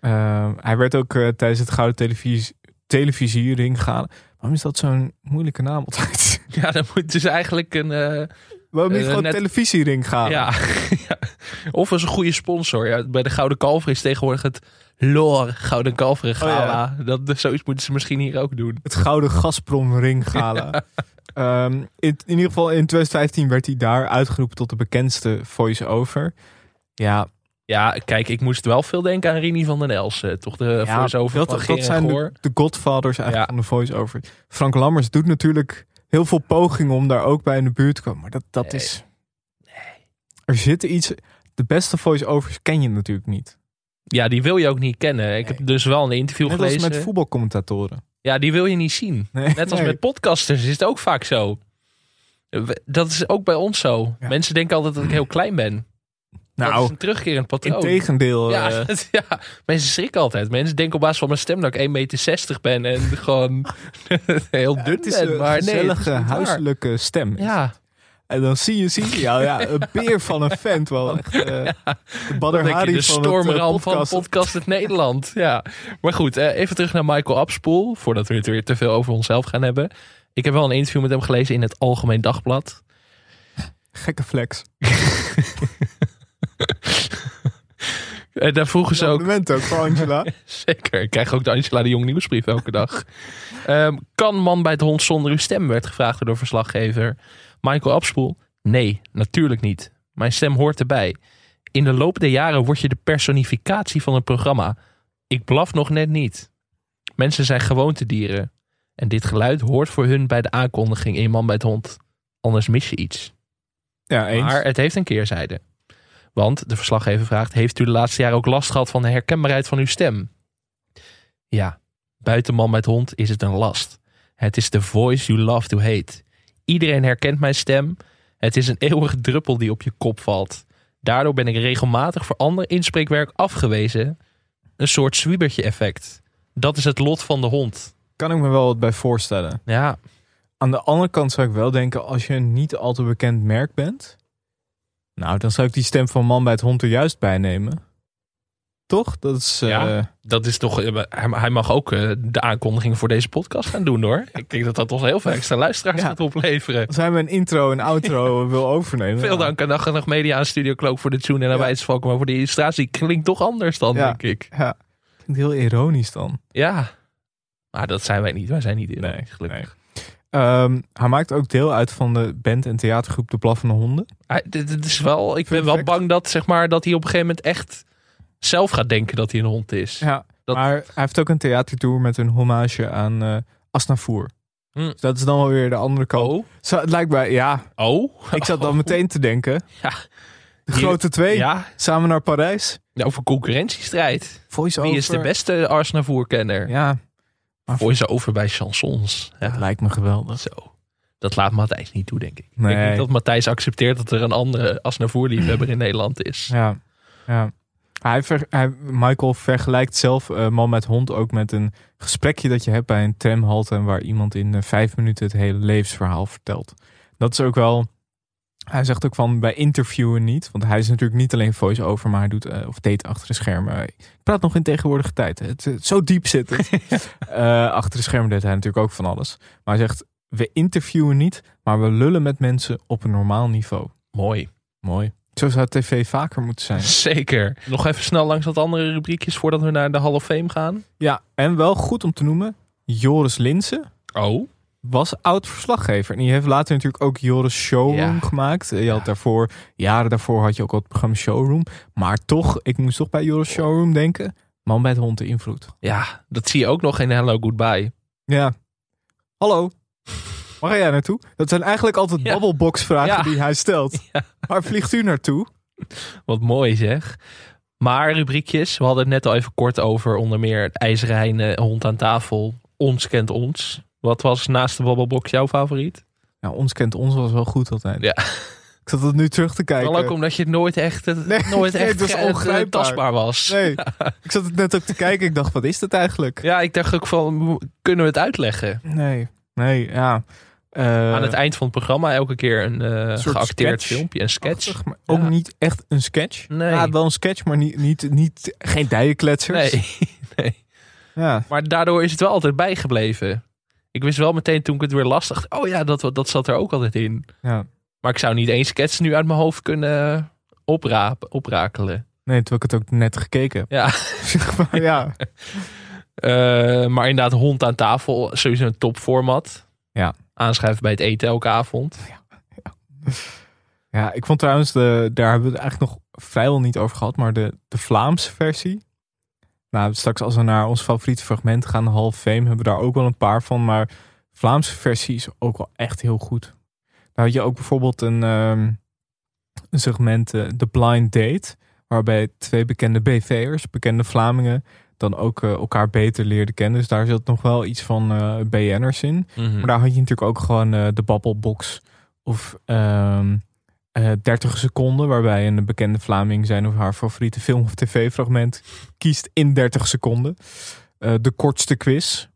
Eh, hij werd ook eh, tijdens het Gouden Televisie, televisiering gaan. Waarom is dat zo'n moeilijke naam altijd? Ja, dan moet dus eigenlijk een... eh, Waarom niet Eh, gewoon net- televisiering gaan? Ja. ja. Of als een goede sponsor. Ja, bij de Gouden Kalver is tegenwoordig het Loor Gouden Kalveren Gala. dat, zoiets moeten ze misschien hier ook doen. Het Gouden Gazprom Ring Gala. Ehm, in, in ieder geval in 2015 werd hij daar uitgeroepen tot de bekendste voice-over. Ja, Ja, kijk, ik moest wel veel denken aan Rini van den Elsen. Toch de voice-over dat, van dat Geer zijn de, godfathers eigenlijk van de voice-over. Frank Lammers doet natuurlijk heel veel pogingen om daar ook bij in de buurt te komen. Maar dat, dat Nee. is... Er zit iets... De beste voice-overs ken je natuurlijk niet. Ja, die wil je ook niet kennen. Ik heb dus wel een interview Net gelezen. met voetbalcommentatoren. Ja, die wil je niet zien. Nee, Net als nee. met podcasters is het ook vaak zo. Dat is ook bij ons zo. Ja. Mensen denken altijd dat ik heel klein ben. Dat is Nou, een terugkerend patroon. integendeel. Ja, eh, ja, mensen schrikken altijd. Mensen denken op basis van mijn stem dat ik 1,60 meter ben en gewoon heel dun het is ben. een Maar nee, gezellige, waar. huiselijke stem. Ja, En dan zie je, zie je ja, ja, een beer van een vent wel. Echt, de denk je Hari de van het, eh, stormram van podcast. podcast het Nederland. Ja. Maar goed, even terug naar Michael Abspoel. Voordat we het weer te veel over onszelf gaan hebben. Ik heb wel een interview met hem gelezen in het Algemeen Dagblad. Gekke flex. En daar vroegen ze ook... Compliment ook voor Angela. Zeker, ik krijg ook de Angela de Jong nieuwsbrief elke dag. Ehm, kan man bij het hond zonder uw stem, werd gevraagd door de verslaggever. Michael Abspoel, nee, natuurlijk niet. Mijn stem hoort erbij. In de loop der jaren word je de personificatie van een programma. Ik blaf nog net niet. Mensen zijn gewoontedieren. En dit geluid hoort voor hun bij de aankondiging in Man bij het Hond. Anders mis je iets. Ja, eens. Maar het heeft een keerzijde. Want de verslaggever vraagt: Heeft u de laatste jaren ook last gehad van de herkenbaarheid van uw stem? Ja, buiten man met hond is het een last. Het is de voice you love to hate. Iedereen herkent mijn stem. Het is een eeuwige druppel die op je kop valt. Daardoor ben ik regelmatig voor ander inspreekwerk afgewezen. Een soort zwiebertje effect. Dat is het lot van de hond. Kan ik me wel wat bij voorstellen. Ja, Aan de andere kant zou ik wel denken, als je een niet al te bekend merk bent. Nou, dan zou ik die stem van man bij het hond er juist bij nemen. Toch? Dat is. eh, dat is toch. Hij hij mag ook eh, de aankondigingen voor deze podcast gaan doen hoor. Ik denk dat dat ons heel veel extra luisteraars Ja. gaat opleveren. Als hij me een intro en outro wil overnemen. Veel dank aan Dag en Nacht Media en Studio Cloak voor de tune en aan Ja. Wijsvalk. Maar voor de illustratie klinkt toch anders dan, denk ik. Ja. Klinkt heel ironisch dan. Ja. Maar dat zijn wij niet. Wij zijn niet in. Nee, gelukkig. Ehm, hij maakt ook deel uit van de band en theatergroep De Blaffende Honden. Hij- dit, dit is wel, ik ben wel bang dat, zeg maar, dat hij op een gegeven moment echt zelf gaat denken dat hij een hond is. Ja, Dat- maar hij heeft ook een theatertour met een hommage aan Asnavoer. Dus dat is dan wel weer de andere kant. Oh. Zo, het lijkt mij, ja, Oh. ik zat dan meteen te denken. Ja. De Hier- grote twee, Ja. samen naar Parijs. Ja, Over concurrentiestrijd. Voice Wie is de beste Arsnavoer-kenner? Ja, Voice over bij chansons. Ja. dat lijkt me geweldig. Zo. Dat laat Matthijs niet toe, denk ik. Ik denk niet dat Matthijs accepteert dat er een andere Asnavoer-liefhebber in Nederland is. Ja, ja. Hij ver- hij, Michael vergelijkt zelf eh, man met hond ook met een gesprekje dat je hebt bij een tramhalte waar iemand in eh, vijf minuten het hele levensverhaal vertelt. Dat is ook wel. Hij zegt ook van bij interviewen niet, want hij is natuurlijk niet alleen voice-over, maar hij doet eh, of deed achter de schermen. Ik praat nog in tegenwoordige tijd. Het, het- zo diep zit het. Eh, achter de schermen deed hij natuurlijk ook van alles. Maar hij zegt: we interviewen niet, maar we lullen met mensen op een normaal niveau. Mooi. Mooi. Zo zou tv vaker moeten zijn. Zeker. Nog even snel langs wat andere rubriekjes voordat we naar de Hall of Fame gaan. Ja, en wel goed om te noemen. Joris Linsen Oh. Was oud verslaggever. En die heeft later natuurlijk ook Joris Showroom Ja. gemaakt. Je had daarvoor, jaren daarvoor had je ook al het programma Showroom. Maar toch, ik moest toch bij Joris Showroom denken. Man het hond de invloed. Ja, dat zie je ook nog in Hello Goodbye. Ja. Hallo. Waar ga jij naartoe? Dat zijn eigenlijk altijd Ja. babbelbox vragen Ja. die hij stelt. Waar vliegt u naartoe? Wat mooi zeg. Maar rubriekjes, we hadden het net al even kort over onder meer het hond aan tafel, ons kent ons. Wat was naast de babbelbox jouw favoriet? Ja, ons kent ons was wel goed altijd. Ja. Ik zat het nu terug te kijken. Ook omdat je het nooit echt, het, Nee, nooit nee, echt het was tastbaar was. Nee, ik zat het net ook te kijken. Ik dacht, wat is dat eigenlijk? Ja, ik dacht ook van, kunnen we het uitleggen? Nee, nee, ja. Eh, Aan het eind van het programma elke keer een eh, geacteerd sketch. filmpje, een sketch. Achtig, maar ook Ja. niet echt een sketch. Nee. Ja, wel een sketch, maar niet, niet, niet geen dijenkletsers. Nee, nee. Ja. Maar daardoor is het wel altijd bijgebleven. Ik wist wel meteen toen ik het weer las, dacht ik, oh ja, dat, dat zat er ook altijd in. ja. Maar ik zou niet één sketch nu uit mijn hoofd kunnen oprapen, oprakelen. Nee, terwijl ik het ook net gekeken heb. Ja. Ja. Eh, maar inderdaad, hond aan tafel, sowieso een topformat. Ja. Aanschuiven bij het eten elke avond. Ja, ik vond trouwens, de, daar hebben we het eigenlijk nog vrijwel niet over gehad, maar de, de Vlaamse versie. Nou, straks als we naar ons favoriete fragment gaan, of Fame, hebben we daar ook wel een paar van. Maar de Vlaamse versie is ook wel echt heel goed. Daar had je ook bijvoorbeeld een, ehm, een segment, eh, The Blind Date, waarbij twee bekende BV'ers, bekende Vlamingen, dan ook eh, elkaar beter leerden kennen. Dus daar zit nog wel iets van eh BN'ers in. Mhm. Maar daar had je natuurlijk ook gewoon de babbelbox of ehm, eh 30 seconden, waarbij een bekende Vlaming zijn of haar favoriete film of tv-fragment kiest in 30 seconden. Eh, de kortste quiz.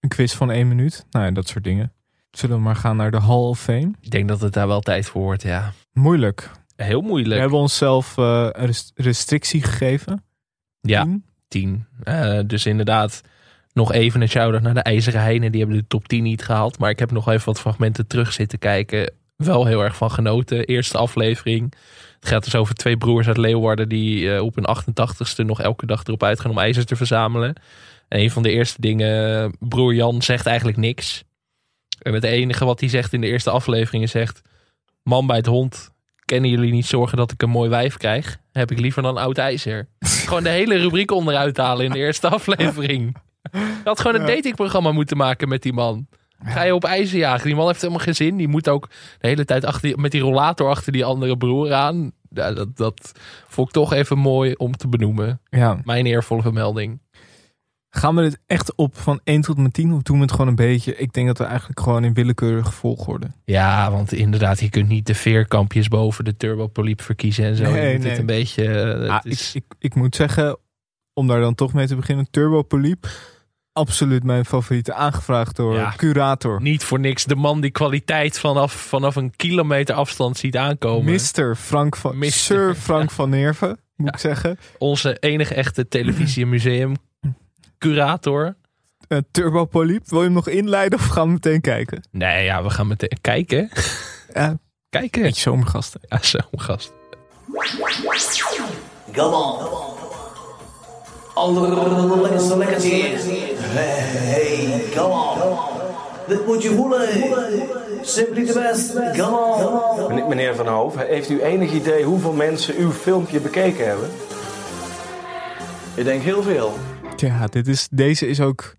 Een quiz van één minuut. Nou ja, dat soort dingen. Zullen we maar gaan naar de Hall of Fame? Ik denk dat het daar wel tijd voor wordt, ja. Moeilijk. Heel We moeilijk. hebben onszelf eh, een rest- restrictie gegeven. Ja, Tien. 10. Eh, dus inderdaad, nog even een shout-out naar de IJzeren Heinen. Die hebben de top 10 niet gehaald. Maar ik heb nog even wat fragmenten terug zitten kijken. Wel heel erg van genoten. Eerste aflevering. Het gaat dus over twee broers uit Leeuwarden... die eh, op hun 88ste nog elke dag erop uitgaan om ijzer te verzamelen. En een van de eerste dingen, broer Jan zegt eigenlijk niks. En het enige wat hij zegt in de eerste aflevering is zegt... Man bij het hond, kennen jullie niet zorgen dat ik een mooi wijf krijg? Heb ik liever dan oud ijzer. gewoon de hele rubriek onderuit halen in de eerste aflevering. Je had gewoon een datingprogramma moeten maken met die man. Ga je op ijzer jagen? Die man heeft helemaal geen zin. Die moet ook de hele tijd achter die- met die rollator achter die andere broer aan. Ja, dat, dat vond ik toch even mooi om te benoemen. Ja. Mijn eervolle vermelding. Gaan we dit echt op van 1 tot met 10 of doen we het gewoon een beetje? Ik denk dat we eigenlijk gewoon in willekeurige volgorde. Ja, want inderdaad, je kunt niet de veerkampjes boven de turbopoliep verkiezen en zo. Nee, nee. een beetje... eh, Ah, is- ik, ik, ik moet zeggen, om daar dan toch mee te beginnen, Turbo Poliep. Absoluut mijn favoriete, aangevraagd door Ja. curator. niet voor niks de man die kwaliteit vanaf, vanaf een kilometer afstand ziet aankomen. Mr. Frank van, Mr. Sir Frank van Nerven, moet ik zeggen. Onze enige echte televisie- en museum curator. Eh, Turbo wil je hem nog inleiden of gaan we meteen kijken? Nee, ja, we gaan meteen kijken. Ja, Kijken. beetje zomergasten. Ja, zo, gast. Come on. Allerlekkerste lekkertjes. Hey, come on. Dit moet je voelen. Simply the best. Come on. Meneer- Meneer Van Hoof, heeft u enig idee hoeveel mensen uw filmpje bekeken hebben? Ik denk heel veel. Ja, dit is, deze is ook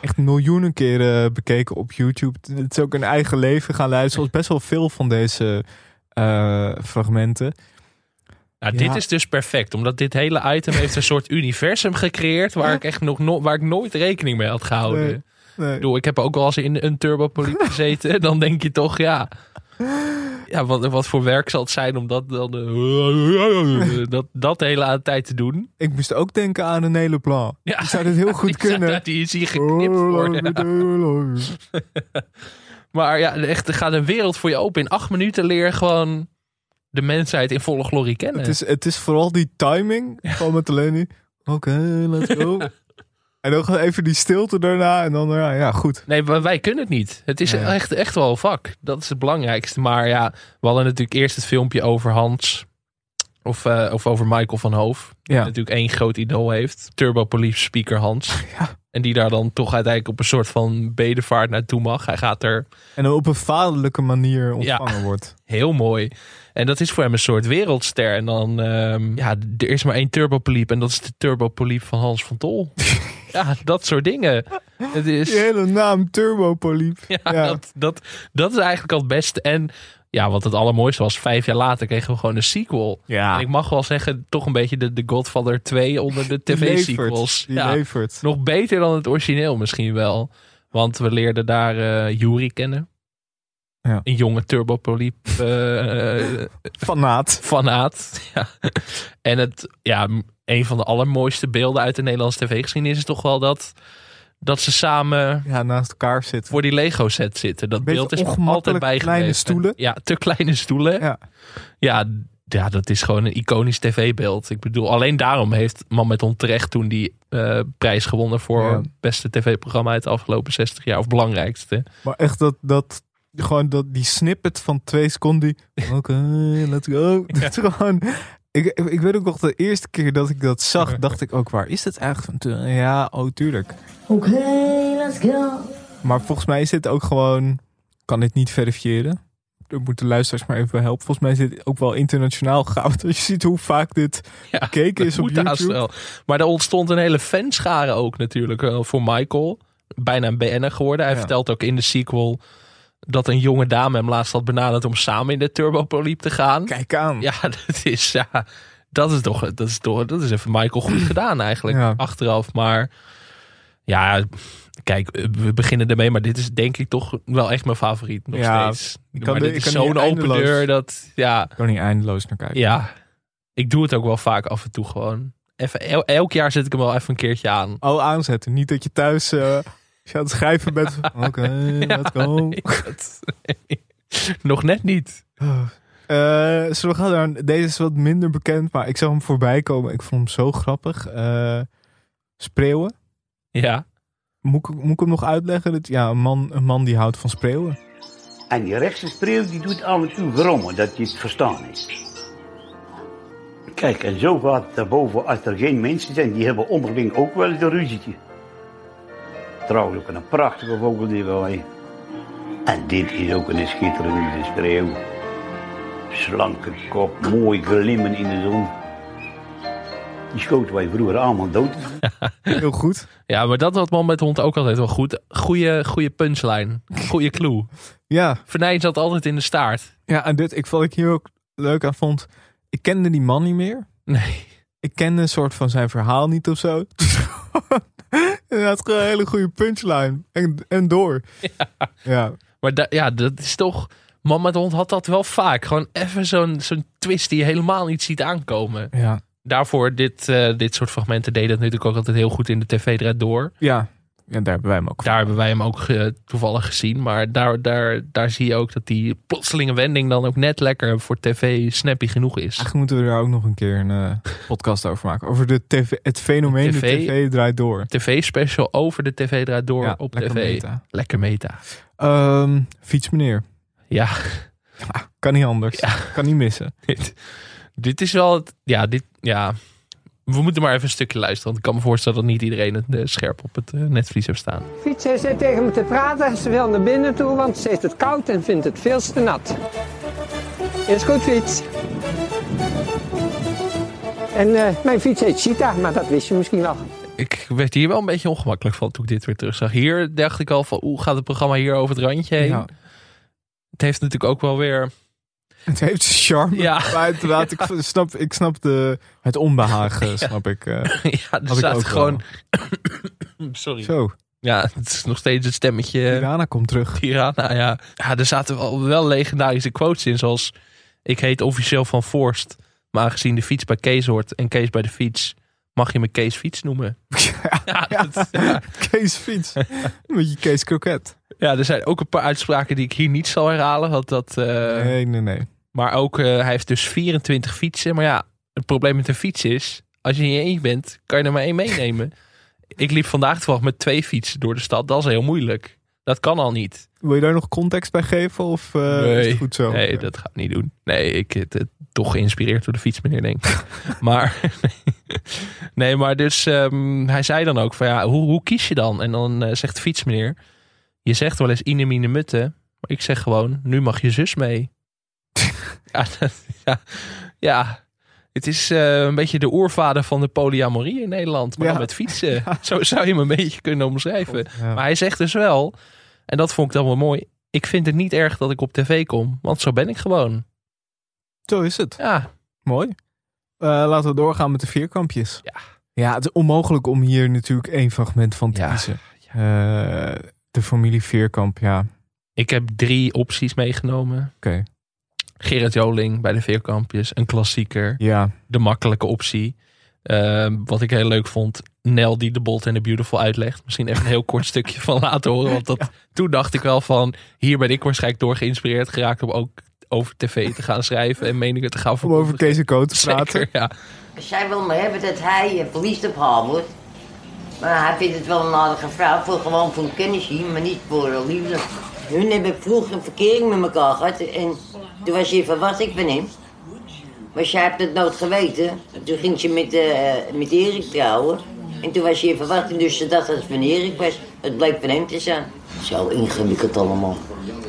echt miljoenen keren bekeken op YouTube. Het is ook een eigen leven gaan leiden. Zoals best wel veel van deze eh, fragmenten. Nou, Ja. dit is dus perfect, omdat dit hele item heeft een soort universum gecreëerd waar ik echt nog no waar ik nooit rekening mee had gehouden. Nee, nee. Ik bedoel, ik heb ook wel eens in een turbopoliep gezeten. dan denk je toch, ja. Ja, wat, wat voor werk zal het zijn om dat dan eh, dat, dat de hele tijd te doen? Ik moest ook denken aan een hele plan. Ja. Ik zou dit heel goed kunnen. Die is hier geknipt worden. Maar ja, echt, er gaat een wereld voor je open. In acht minuten leer je gewoon de mensheid in volle glorie kennen. Het is, het is vooral die timing van met alleen die... Oké, let's go. en dan gewoon even die stilte daarna. En dan, ja, ja goed. Nee, maar wij kunnen het niet. Het is Ja. echt, echt wel een vak. Dat is het belangrijkste. Maar ja, we hadden natuurlijk eerst het filmpje over Hans. Of, eh, of over Michael van Hoof. Die Ja. natuurlijk één groot idool heeft. Turbo Police speaker Hans. En die daar dan toch uiteindelijk op een soort van bedevaart naartoe mag. Hij gaat er En op een vaderlijke manier ontvangen wordt. heel mooi. En dat is voor hem een soort wereldster. En dan, ehm, ja, er is maar één turbopoliep. En dat is de turbopoliep van Hans van Tol. ja, dat soort dingen. Het is, Die hele naam Turbopoliep. ja, Dat, dat, dat is eigenlijk al het beste. En ja, wat het allermooiste was, vijf jaar later kregen we gewoon een sequel. Ja. En ik mag wel zeggen, toch een beetje de, de Godfather 2 onder de tv-sequels. levert. Nog beter dan het origineel misschien wel. Want we leerden daar eh Yuri kennen. Ja. Een jonge turbopoliep. eh Fanaat. Fanaat, ja. En het, ja, een van de allermooiste beelden uit de Nederlandse tv-geschiedenis is toch wel dat, dat ze samen Ja, naast elkaar zitten. voor die Lego set zitten. Dat Beetje beeld is me altijd bijgebleven. kleine stoelen. Ja, te kleine stoelen. Ja. Ja, ja, dat is gewoon een iconisch tv-beeld. Ik bedoel, alleen daarom heeft Man met Hond terecht toen die eh, prijs gewonnen voor Ja. beste tv-programma uit de afgelopen 60 jaar. Of belangrijkste. Maar echt dat, dat, gewoon dat, die snippet van twee seconden. Oké, let's go. Dat is gewoon... Ik, ik, ik weet ook nog de eerste keer dat ik dat zag, dacht ik ook, waar is het eigenlijk van? Ja, oh tuurlijk. Oké, let's go. Maar volgens mij is dit ook gewoon, kan dit niet verifiëren. Er moeten luisteraars maar even bij helpen. Volgens mij is dit ook wel internationaal goud. Als je ziet hoe vaak dit gekeken is op YouTube. wel. Maar er ontstond een hele fanschare ook natuurlijk eh, voor Michael. Bijna een BN'er geworden. Hij Ja. vertelt ook in de sequel dat een jonge dame hem laatst had benaderd om samen in de Turbopoliep te gaan. Kijk aan. Ja, dat is, ja, dat is toch, dat is toch, dat is even Michael goed gedaan eigenlijk. Ja. Achteraf, maar ja, kijk, we beginnen ermee, maar dit is denk ik toch wel echt mijn favoriet nog Ja, steeds. ik kan maar dit ik is zo'n open deur dat, ja, Ik kan niet eindeloos naar kijken. ja, ik doe het ook wel vaak af en toe gewoon. Even, el- elk jaar zet ik hem wel even een keertje aan. Oh, aanzetten. Niet dat je thuis, eh, je aan het schrijven bent. van, Oké, let's go. Dat- Nog net niet. Eh, zullen we gaan naar, deze is wat minder bekend, maar ik zag hem voorbij komen. Ik vond hem zo grappig. Eh spreeuwen. Ja. Moet ik, moet ik hem nog uitleggen? Dat, ja, een man, een man die houdt van spreeuwen. En die rechtse spreeuw die doet af en toe grommen, dat je het verstaan heeft. Kijk, en zo gaat het daarboven als er geen mensen zijn, die hebben onderling ook wel eens een ruzietje. Trouwens ook een prachtige vogel die wij. En dit is ook een schitterende spreeuw. Slanke kop, mooi glimmen in de zon. Die schoten wij vroeger allemaal dood. Heel goed. Ja, maar dat had man met hond ook altijd wel goed. Goeie, goeie punchline. Goeie clue. Ja. Venijn zat altijd in de staart. Ja, en dit, ik vond ik hier ook leuk aan vond. Ik kende die man niet meer. Nee. Ik kende een soort van zijn verhaal niet of zo. gewoon een hele goede punchline. En, en door. Ja. Maar da- ja, dat is toch... Man met hond had dat wel vaak. Gewoon even zo'n zo'n twist die je helemaal niet ziet aankomen. Ja. Daarvoor, dit, eh, dit soort fragmenten deden het natuurlijk ook altijd heel goed in de tv draait door. Ja. Ja, daar hebben wij hem ook Daar hebben wij hem ook toevallig gezien. Maar daar, daar, daar zie je ook dat die plotselinge wending dan ook net lekker voor tv snappy genoeg is. Eigenlijk moeten we daar ook nog een keer een eh, podcast over maken. Over de TV, het fenomeen de TV. TV, draait door. TV-special over de tv draait door Ja, op lekker tv. meta. Lekker meta. Ehm fietsmeneer. Ja. Kan niet anders. Kan niet missen. dit, dit is wel het... Ja, dit... Ja. We moeten maar even een stukje luisteren. Want ik kan me voorstellen dat niet iedereen het eh, scherp op het eh, netvlies heeft staan. Fietser zit tegen me te praten. Ze wil naar binnen toe, want ze heeft het koud en vindt het veel te nat. Is goed, fiets. En eh, mijn fiets heet Cheetah, maar dat wist je misschien wel. Ik werd hier wel een beetje ongemakkelijk van toen ik dit weer terug zag. Hier dacht ik al van, hoe gaat het programma hier over het randje heen? Ja. Het heeft natuurlijk ook wel weer... Het heeft charme. Ja. Maar inderdaad, ik snap, ik snap de, het onbehagen, snap ik. eh, Ja, er ik staat gewoon... Sorry. Zo. Ja, het is nog steeds het stemmetje. Tirana komt terug. Tirana, ja. Ja, er zaten wel, wel legendarische quotes in, zoals... Ik heet officieel Van Forst, maar aangezien de fiets bij Kees hoort en Kees bij de fiets... mag je me Kees Fiets noemen. Ja, dat- ja. Kees fiets. Met je Kees kroket. Ja, er zijn ook een paar uitspraken die ik hier niet zal herhalen. Want dat, eh, Nee, nee, nee. Maar ook, eh, hij heeft dus 24 fietsen. Maar ja, het probleem met een fiets is... als je in je eentje bent, kan je er maar één meenemen. ik liep vandaag toevallig met twee fietsen door de stad. Dat is heel moeilijk. Dat kan al niet. Wil je daar nog context bij geven? Of eh, is het goed zo? nee dat ga ik niet doen. Nee, ik, het, het- Toch geïnspireerd door de fietsmeneer, denk ik. maar, nee, maar dus ehm, hij zei dan ook van ja, hoe, hoe kies je dan? En dan eh, zegt de fietsmeneer, je zegt wel eens ine mine mutte, maar ik zeg gewoon, nu mag je zus mee. ja, dat- ja, ja, het is eh, een beetje de oervader van de polyamorie in Nederland, maar Ja. dan met fietsen. Zo zou je hem een beetje kunnen omschrijven. Ja. Maar hij zegt dus wel, en dat vond ik dan wel mooi, ik vind het niet erg dat ik op tv kom, want zo ben ik gewoon. Zo is het. Ja. Mooi. Eh, laten we doorgaan met de vierkampjes. Ja. Ja, het is onmogelijk om hier natuurlijk één fragment van te kiezen. Eh, de familie Veerkamp, ja. Ik heb drie opties meegenomen. Oké. Gerard Joling bij de Veerkampjes, een klassieker. Ja. De makkelijke optie. Ehm, wat ik heel leuk vond, Nel die de Bolt en de Beautiful uitlegt. Misschien even een heel kort stukje van laten horen. Want dat, toen dacht ik wel van, hier ben ik waarschijnlijk door geïnspireerd geraakt om ook over tv te gaan schrijven en meningen te gaan Om over Kees en Co te praten. Zeker, ja. Zij wil maar hebben dat hij verliefd op haar wordt. Maar hij vindt het wel een aardige vrouw, voor gewoon voor een kennisje, maar niet voor liefde. Hun hebben vroeger een verkering met elkaar gehad en toen was je verwacht ik van hem. Maar zij hebt het nooit geweten. En Toen ging ze met, eh, met Erik trouwen. En toen was je in verwachting, dus ze dacht dat het van Erik was. Het bleek van hem te zijn. Zo ingewikkeld allemaal.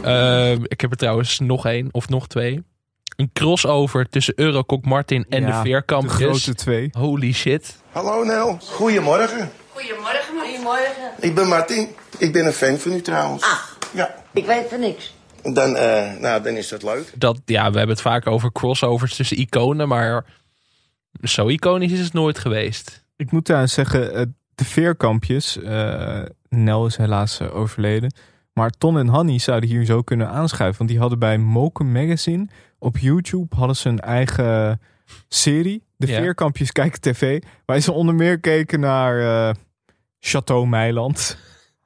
Ehm, ik heb er trouwens nog één of nog twee. Een crossover tussen Eurokok Martin en Ja, de Veerkampjes. de grote twee. Holy shit. Hallo Nel, goedemorgen. Goedemorgen, goedemorgen. Ik ben Martin. Ik ben een fan van u trouwens. Ach, Ja. ik weet van niks. Dan, eh, nou, dan is dat leuk. Dat, ja, we hebben het vaak over crossovers tussen iconen, maar zo iconisch is het nooit geweest. Ik moet trouwens zeggen, eh, de veerkampjes. eh, Nel is helaas overleden. Maar Ton en Hanny zouden hier zo kunnen aanschuiven. Want die hadden bij Moken Magazine op YouTube hadden ze een eigen serie. De Ja. Veerkampjes kijken tv. Waar ze onder meer keken naar eh Chateau Meiland.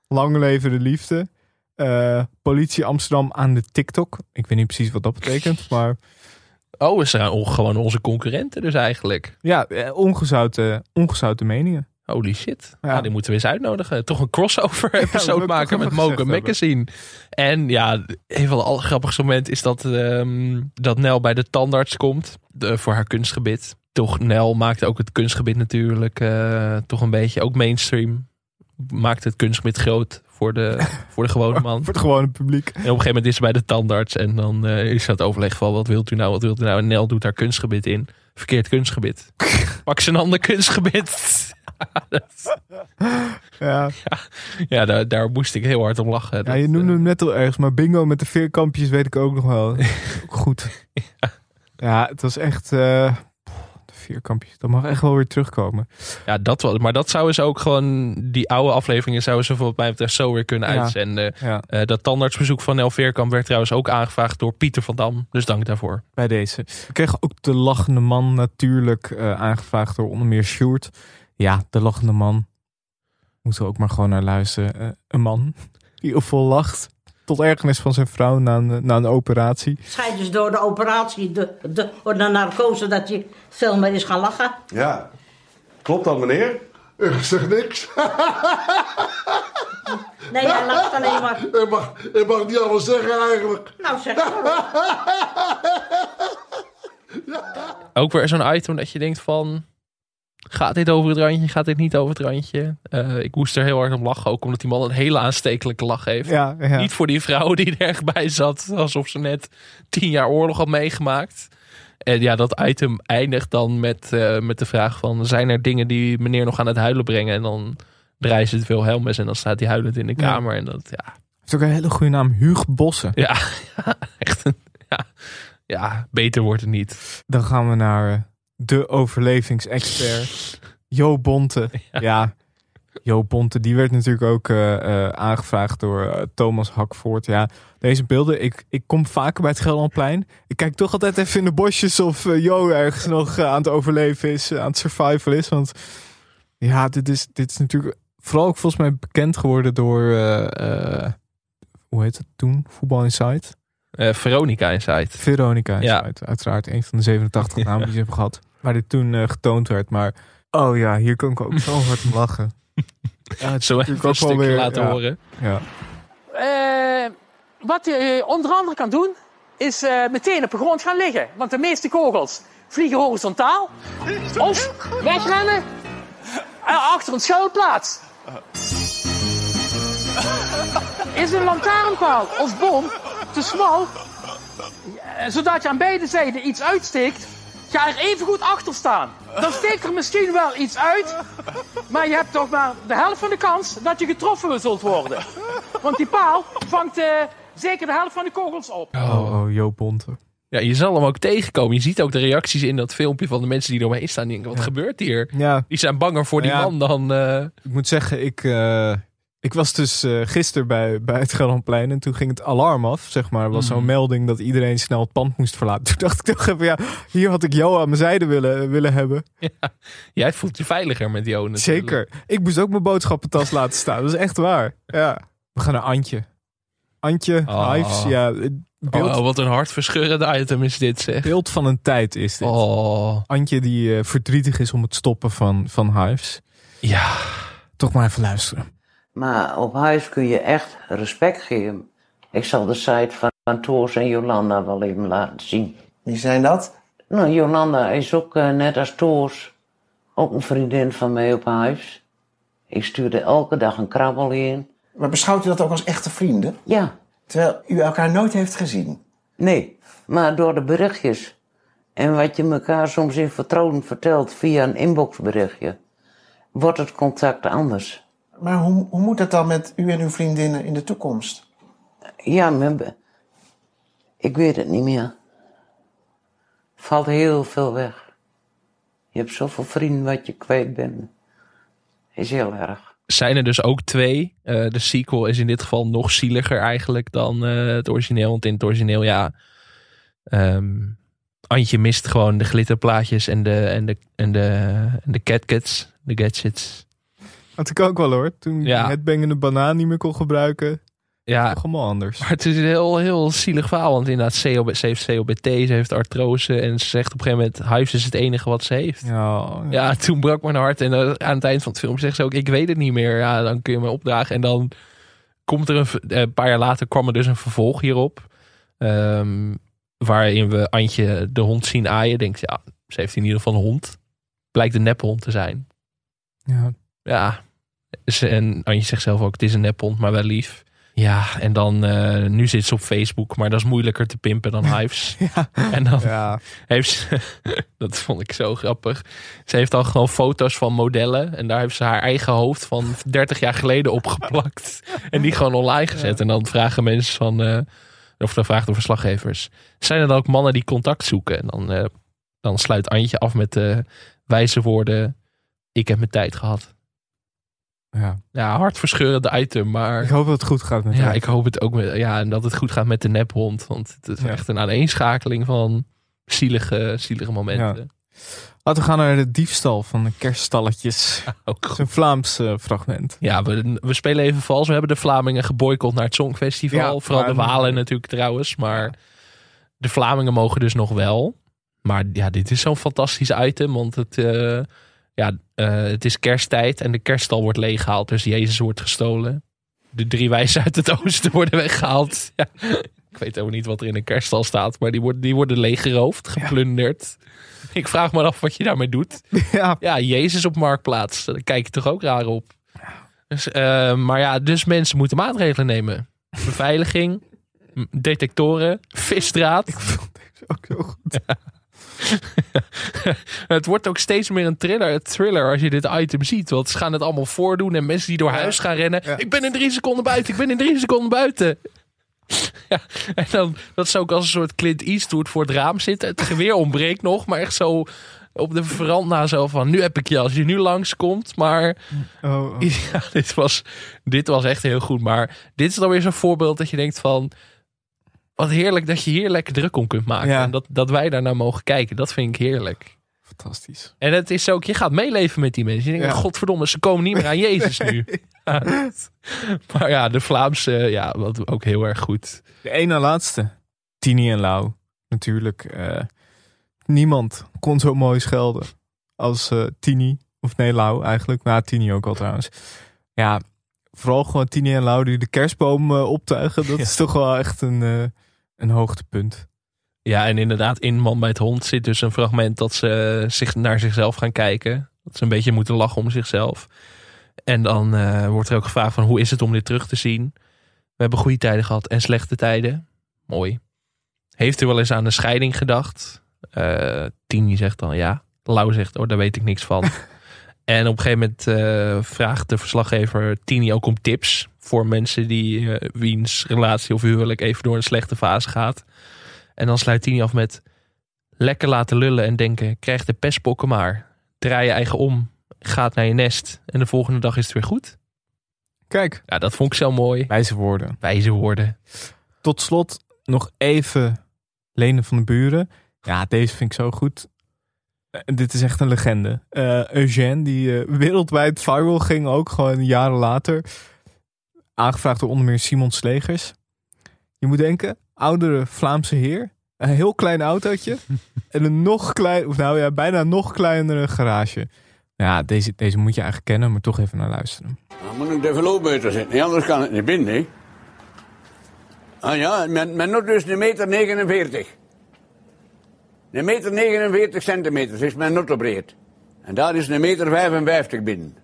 Lang leven de liefde. Eh, politie Amsterdam aan de TikTok. Ik weet niet precies wat dat betekent. Maar Oh, we zijn on- gewoon onze concurrenten dus eigenlijk. ja, eh, ongezouten, ongezouten meningen. Holy shit. Ja. Ja. die moeten we eens uitnodigen. Toch een crossover episode maken met gezegd Magazine. En ja, een van de allergrappigste momenten is dat, ehm, dat Nel bij de tandarts komt. De, voor haar kunstgebied. Toch, Nel maakt ook het kunstgebied natuurlijk eh, toch een beetje ook mainstream. Maakt het kunstgebied groot voor de, voor de gewone man. Voor het gewone publiek. En op een gegeven moment is ze bij de tandarts en dan eh, is dat overleg van wat wilt u nou, wat wilt u nou? En Nel doet haar kunstgebied in. Verkeerd kunstgebied. Pak ze een ander kunstgebied. Dat- Ja. ja, daar, daar moest ik heel hard om lachen. Ja, je noemde hem net al ergens, maar bingo met de veerkampjes weet ik ook nog wel. Goed. Ja, het was echt... eh, de veerkampjes, dat mag echt wel weer terugkomen. Ja, dat wel. Maar dat zouden ze ook gewoon, die oude afleveringen zouden ze wat mij betreft zo weer kunnen Ja. uitzenden. Ja. Eh, dat tandartsbezoek van Nel Veerkamp werd trouwens ook aangevraagd door Pieter van Dam. Dus dank daarvoor. Bij deze. We kregen ook de lachende man natuurlijk eh, aangevraagd door onder meer Sjoerd. Ja, de lachende man. Moeten we ook maar gewoon naar luisteren. Eh, een man die heel vol lacht. Tot ergernis van zijn vrouw na een, na een operatie. Schijnt dus door de operatie, de, de, door de narcose, dat je veel meer is gaan lachen. Ja. Klopt dat, meneer? Ik zeg niks. Nee, hij lacht alleen maar. Ik mag, ik mag niet alles zeggen eigenlijk. Nou, zeg maar. Ook weer zo'n item dat je denkt van... Gaat dit over het randje? Gaat dit niet over het randje? Eh, ik moest er heel hard om lachen. Ook omdat die man een hele aanstekelijke lach heeft. Ja, ja. Niet voor die vrouw die er echt bij zat. Alsof ze net tien jaar oorlog had meegemaakt. En ja, dat item eindigt dan met, eh, met de vraag van... Zijn er dingen die meneer nog aan het huilen brengen? En dan draaien ze het Wilhelmus en dan staat hij huilend in de Ja. kamer. En dat, ja, heeft ook een hele goede naam. Huug Bossen. ja, echt een... Ja, ja, beter wordt het niet. Dan gaan we naar eh, de overlevingsexpert. Jo Bonte. Ja. Jo Bonte, die werd natuurlijk ook eh, eh, aangevraagd door eh, Thomas Hakvoort. Ja, deze beelden, ik, ik kom vaker bij het Gelderlandplein. Ik kijk toch altijd even in de bosjes of Jo ergens nog aan het overleven is, aan het survival is. Want ja, dit is, dit is natuurlijk vooral ook volgens mij bekend geworden door, hoe heet het toen? Voetbal Insight. Eh, Veronica Insight. Veronica Ja. Insight. Uiteraard een van de 87 namen die ze hebben gehad. Waar dit toen eh, getoond werd. Maar oh ja, hier kan ik ook zo hard om lachen. Ja, het is Zo even een stukje weer- laten ja. horen. Ja. Eh, wat je eh, onder andere kan doen, is eh, meteen op de grond gaan liggen. Want de meeste kogels vliegen horizontaal. Of wegrennen en achter een schuilplaats. Is een lantaarnpaal of boom te smal, zodat je aan beide zijden iets uitsteekt, ga er even goed achter staan. Dan steekt er misschien wel iets uit, maar je hebt toch maar de helft van de kans dat je getroffen zult worden. Want die paal vangt eh, zeker de helft van de kogels op. Oh, oh Joop Bonte. Ja, je zal hem ook tegenkomen. Je ziet ook de reacties in dat filmpje van de mensen die eromheen staan. Die denken, wat gebeurt hier? Ja. Die zijn banger voor die Ja. man dan... eh, Ik moet zeggen, ik, eh, ik was dus eh gisteren bij, bij het Gelderlandplein en toen ging het alarm af, zeg maar. Er was zo'n Mhm. melding dat iedereen snel het pand moest verlaten. Toen dacht ik toch even, ja, hier had ik Jo aan mijn zijde willen, willen hebben. Jij voelt je veiliger met Jo natuurlijk. Zeker. Ik moest ook mijn boodschappentas laten staan. Dat is echt waar. Ja. We gaan naar Antje. Antje, Oh. Hives, ja. Beeld, Oh, wat een hartverscheurende item is dit zeg. beeld van een tijd is dit. Oh. Antje die eh, verdrietig is om het stoppen van, van Hives. Ja. Toch maar even luisteren. Maar op huis kun je echt respect geven. Ik zal de site van, van Toos en Jolanda wel even laten zien. Wie zijn dat? Nou, Jolanda is ook eh, net als Toos ook een vriendin van mij op huis. Ik stuurde elke dag een krabbel in. Maar beschouwt u dat ook als echte vrienden? Ja. Terwijl u elkaar nooit heeft gezien. Nee, maar door de berichtjes en wat je elkaar soms in vertrouwen vertelt via een inboxberichtje, wordt het contact anders. Maar hoe, hoe moet dat dan met u en uw vriendinnen in de toekomst? Ja, ik weet het niet meer. Valt heel veel weg. Je hebt zoveel vrienden wat je kwijt bent. Is heel erg. zijn er dus ook twee. Eh, de sequel is in dit geval nog zieliger eigenlijk dan eh, het origineel. Want in het origineel, ja... ehm, Antje mist gewoon de glitterplaatjes en de, en de, en de, en de catcats, de gadgets. Had ik ook wel hoor. Toen Ja. ik het bengende banaan niet meer kon gebruiken. Ja, Toch allemaal anders. Maar het is een heel, heel zielig verhaal. Want inderdaad, COB, ze heeft COBT, ze heeft artrose. En ze zegt op een gegeven moment, huis is het enige wat ze heeft. Ja, Ja, toen brak mijn hart. En eh, aan het eind van het film zegt ze ook, ik weet het niet meer. Ja, dan kun je me opdragen. En dan komt er een, eh, een paar jaar later kwam er dus een vervolg hierop. Ehm, waarin we Antje de hond zien aaien. Denkt, ja, ze heeft in ieder geval een hond. Blijkt een nephond te zijn. Ja. Ja. Ze- En Antje zegt zelf ook, het is een nephond, maar wel lief. Ja, en dan, eh, nu zit ze op Facebook, maar dat is moeilijker te pimpen dan Hives. En dan heeft ze, dat vond ik zo grappig. Ze heeft dan gewoon foto's van modellen en daar heeft ze haar eigen hoofd van 30 jaar geleden opgeplakt. En die gewoon online gezet. En dan vragen mensen van, eh, of dan vragen de verslaggevers, zijn er dan ook mannen die contact zoeken? En dan, eh, dan sluit Antje af met de wijze woorden, ik heb mijn tijd gehad. Ja. Ja, hartverscheurende item, maar... Ik hoop dat het goed gaat met Ja, ik hoop het ook met, ja, en dat het goed gaat met de nephond. Want het is Ja. echt een aaneenschakeling van zielige, zielige momenten. Laten we gaan naar de diefstal van de kerststalletjes. Ook een Vlaams eh, fragment. Ja, we, we spelen even vals. We hebben de Vlamingen geboycott naar het Songfestival. Ja, Vooral de Walen natuurlijk trouwens. Maar de Vlamingen mogen dus nog wel. Maar ja, dit is zo'n fantastisch item. Want het, eh, ja, eh, het is kersttijd en de kerststal wordt leeggehaald. Dus Jezus wordt gestolen. De drie wijzen uit het oosten worden weggehaald. Ja. Ik weet ook niet wat er in een kerststal staat. Maar die worden, die worden leeggeroofd, geplunderd. Ik vraag me af wat je daarmee doet. Ja, Jezus op Marktplaats. Daar kijk je toch ook raar op. Dus, eh, maar ja, dus mensen moeten maatregelen nemen. Beveiliging, detectoren, visdraad. ook zo goed. het wordt ook steeds meer een thriller, thriller als je dit item ziet. Want ze gaan het allemaal voordoen en mensen die door huis gaan rennen. Ik ben in drie seconden buiten, ik ben in drie seconden buiten. Ja, en dan dat ze ook als een soort Clint Eastwood voor het raam zitten. Het geweer ontbreekt nog, maar echt zo op de veranda zo van... nu heb ik je als je nu langskomt, maar... Oh, oh. Ja, dit was, dit was echt heel goed. Maar dit is dan weer zo'n voorbeeld dat je denkt van... Wat heerlijk dat je hier lekker druk om kunt maken. Ja. En dat, dat wij daar naar mogen kijken. Dat vind ik heerlijk. Fantastisch. En het is ook, je gaat meeleven met die mensen. Je denkt, Ja. godverdomme, ze komen niet meer aan Jezus nu. Ja. Maar ja, de Vlaamse, ja, wat ook heel erg goed. De ene laatste. Tini en Lau. Natuurlijk. eh, niemand kon zo mooi schelden als eh, Tini. Of nee, Lau eigenlijk. Maar Tini ook al trouwens. Ja, vooral gewoon Tini en Lau die de kerstboom eh, optuigen. Dat is toch wel echt een, een hoogtepunt. Ja, en inderdaad, in Man bij het Hond zit dus een fragment dat ze zich naar zichzelf gaan kijken. Dat ze een beetje moeten lachen om zichzelf. En dan eh, wordt er ook gevraagd van hoe is het om dit terug te zien? We hebben goede tijden gehad en slechte tijden. Mooi. Heeft u wel eens aan een scheiding gedacht? Eh Tini zegt dan ja. Lau zegt, oh, daar weet ik niks van. en op een gegeven moment eh, vraagt de verslaggever Tini ook om tips voor mensen die eh, wiens relatie of huwelijk even door een slechte fase gaat. En dan sluit Tini af met lekker laten lullen en denken, krijg de pestpokken maar. Draai je eigen om, gaat naar je nest en de volgende dag is het weer goed. Kijk. Ja, dat vond ik zo mooi. Wijze woorden. Wijze woorden. Tot slot nog even Lenen van de Buren. Ja, deze vind ik zo goed. Eh, dit is echt een legende. Eh Eugène, die eh, wereldwijd viral ging, ook gewoon jaren later. Aangevraagd door onder meer Simon Slegers. Je moet denken, oudere Vlaamse heer. Een heel klein autootje. en een nog klein, of nou ja, bijna nog kleinere garage. Ja, deze, deze moet je eigenlijk kennen, maar toch even naar luisteren. Dan moet ik de verloopmeter zitten, nee, anders kan het niet binnen. Hè? Ah ja, men, men noemt dus een meter 49. Een meter 49 centimeter is mijn nottenbreed. En daar is een meter 55 binnen.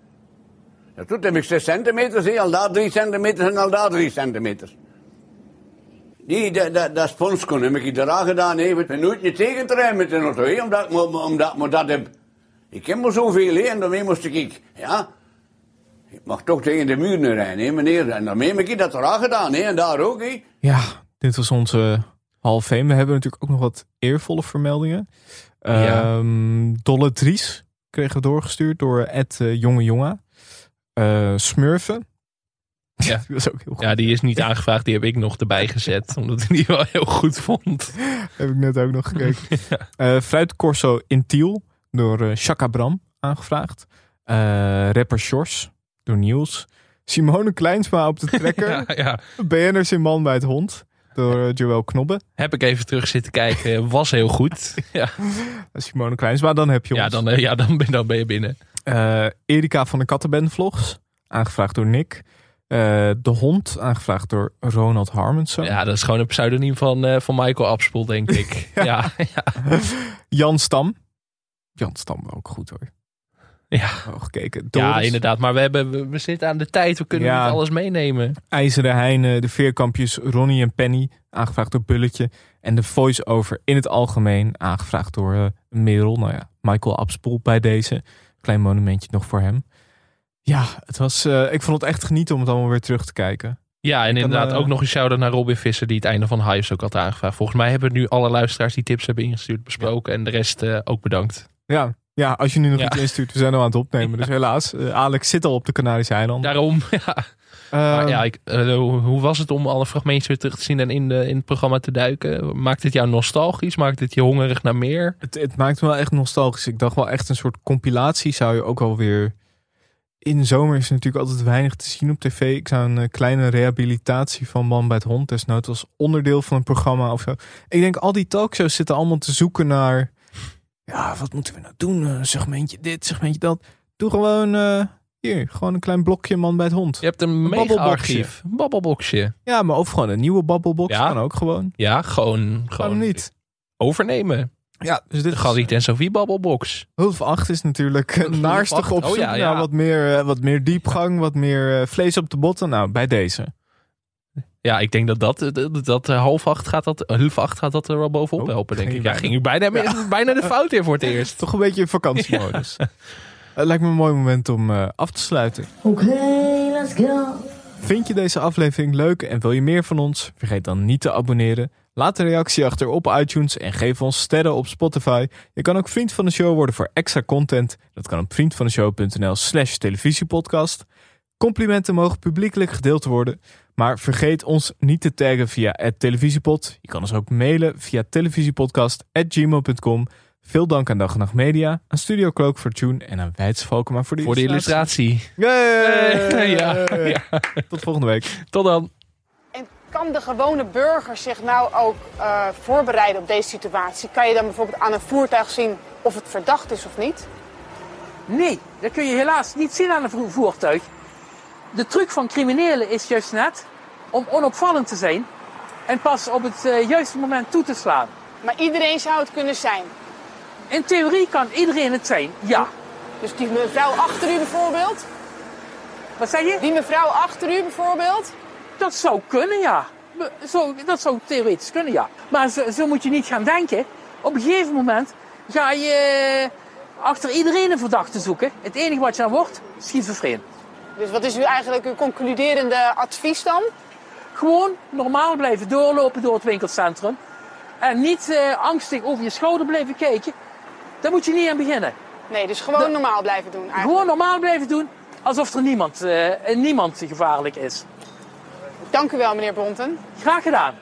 Dat doet hem ik 6 centimeter, zie, al daar 3 centimeter en al daar 3 centimeter. Die, dat, dat, dat sponsje heb ik eraan gedaan, even. En nooit niet tegen te met de auto, hè, omdat ik omdat ik dat heb. Ik heb maar zoveel, hè, en daarmee moest ik, ja, ik mag toch tegen de muur rijden, hè, meneer. En daarmee heb ik dat eraan gedaan, hè, en daar ook, hè. Ja, dit was onze Hall of Fame. We hebben natuurlijk ook nog wat eervolle vermeldingen. Ja. Ehm, Dolle Dries kregen we doorgestuurd door Ed eh, Jonge Jonga. Eh, Smurfen. Ja. Die was ook heel goed. Ja, die is niet aangevraagd, die heb ik nog erbij gezet. Omdat ik die wel heel goed vond. Heb ik net ook nog gekeken. Eh Fruitcorso in Tiel door eh Chaka Bram aangevraagd. Rapper Sjors door Niels. Simone Kleinsma op de trekker. Ja, ja. BN'ers in Man bij het Hond door eh, Joël Knobbe. Heb ik even terug zitten kijken, was heel goed. Ja, Simone Kleinsma, dan heb je ja, ons. dan, eh, ja dan, ben, dan ben je binnen. Eh, Erika van de Kattenband Vlogs, aangevraagd door Nick. De Hond, aangevraagd door Ronald Harmensson. Ja, dat is gewoon een pseudoniem van, van Michael Abspoel, denk ik. ja. Ja, Jan Stam. Jan Stam ook goed hoor. Ja. Oh, gekeken. Ja, inderdaad. Maar we, hebben, we, we zitten aan de tijd. We kunnen Ja. niet alles meenemen. IJzeren Heine, de veerkampjes Ronnie en Penny, aangevraagd door Bulletje. En de voice-over in het algemeen, aangevraagd door eh Merel. Nou ja, Michael Abspoel bij deze. Klein monumentje nog voor hem. Ja, het was, eh, ik vond het echt genieten om het allemaal weer terug te kijken. Ja, en inderdaad eh, ook nog een shout-out naar Robin Visser... die het einde van Hives ook had aangevraagd. Volgens mij hebben nu alle luisteraars die tips hebben ingestuurd besproken. En de rest ook bedankt. Ja, ja als je nu nog Ja. iets instuurt, we zijn al aan het opnemen. Dus helaas, eh, Alex zit al op de Canarische eilanden. Daarom, ja. Ehm, Maar ja, ik, eh, hoe was het om alle fragmentjes weer terug te zien en in, de, in het programma te duiken? Maakt het jou nostalgisch? Maakt het je hongerig naar meer? Het, het maakt me wel echt nostalgisch. Ik dacht wel echt een soort compilatie zou je ook alweer... In de zomer is er natuurlijk altijd weinig te zien op tv. Ik zou een eh, kleine rehabilitatie van Man bij het Hond desnoods als onderdeel van een programma of zo. Ik denk al die talkshows zitten allemaal te zoeken naar... Ja, wat moeten we nou doen? Eh, segmentje dit, segmentje dat. Doe gewoon... eh, hier, gewoon een klein blokje Man bij het Hond. Je hebt een mega babbelboxje. archief. Een babbelboxje. Ja, maar of gewoon een nieuwe babbelbox Ja. kan ook gewoon. Ja, gewoon, gewoon niet? overnemen. Ja, dus dit Galit en Sophie babbelbox. Hulp 8 is natuurlijk een naarstig 8. op Oh zoek ja, naar ja. wat meer, eh, wat meer diepgang, wat meer vlees op de botten. Nou, bij deze. Ja, ik denk dat dat, dat, dat eh, half acht gaat dat, eh, half acht gaat dat er wel bovenop helpen, denk ik. Ja, ging u bijna, bijna de fout in voor het eerst. Toch een beetje in vakantiemodus. Het lijkt me een mooi moment om eh, af te sluiten. Oké, let's go. Vind je deze aflevering leuk en wil je meer van ons? Vergeet dan niet te abonneren. Laat een reactie achter op iTunes en geef ons sterren op Spotify. Je kan ook vriend van de show worden voor extra content. Dat kan op vriendvandeshow.nl slash televisiepodcast. Complimenten mogen publiekelijk gedeeld worden. Maar vergeet ons niet te taggen via het televisiepod. Je kan ons ook mailen via televisiepodcast.gmail.com. Veel dank aan Dag en Nacht Media, aan Studio Cloak voor Tune en aan Wijts Valkema voor de Voor de illustratie. Ja, ja. Tot volgende week. Tot dan. En kan de gewone burger zich nou ook eh, voorbereiden op deze situatie? Kan je dan bijvoorbeeld aan een voertuig zien of het verdacht is of niet? Nee, dat kun je helaas niet zien aan een vo- voertuig. De truc van criminelen is juist net om onopvallend te zijn En pas op het eh, juiste moment toe te slaan. Maar iedereen zou het kunnen zijn. In theorie kan iedereen het zijn, ja. Dus die mevrouw achter u bijvoorbeeld? Wat zeg je? Die mevrouw achter u bijvoorbeeld? Dat zou kunnen, ja. Zo, dat zou theoretisch kunnen, ja. Maar zo, zo moet je niet gaan denken. Op een gegeven moment ga je achter iedereen een verdachte zoeken. Het enige wat je dan wordt, schizofreen. Dus wat is u eigenlijk uw concluderende advies dan? Gewoon normaal blijven doorlopen door het winkelcentrum. En niet eh, angstig over je schouder blijven kijken. Daar moet je niet aan beginnen. Nee, dus gewoon normaal blijven doen eigenlijk. Gewoon normaal blijven doen, alsof er niemand, eh, niemand gevaarlijk is. Dank u wel, meneer Bonten. Graag gedaan.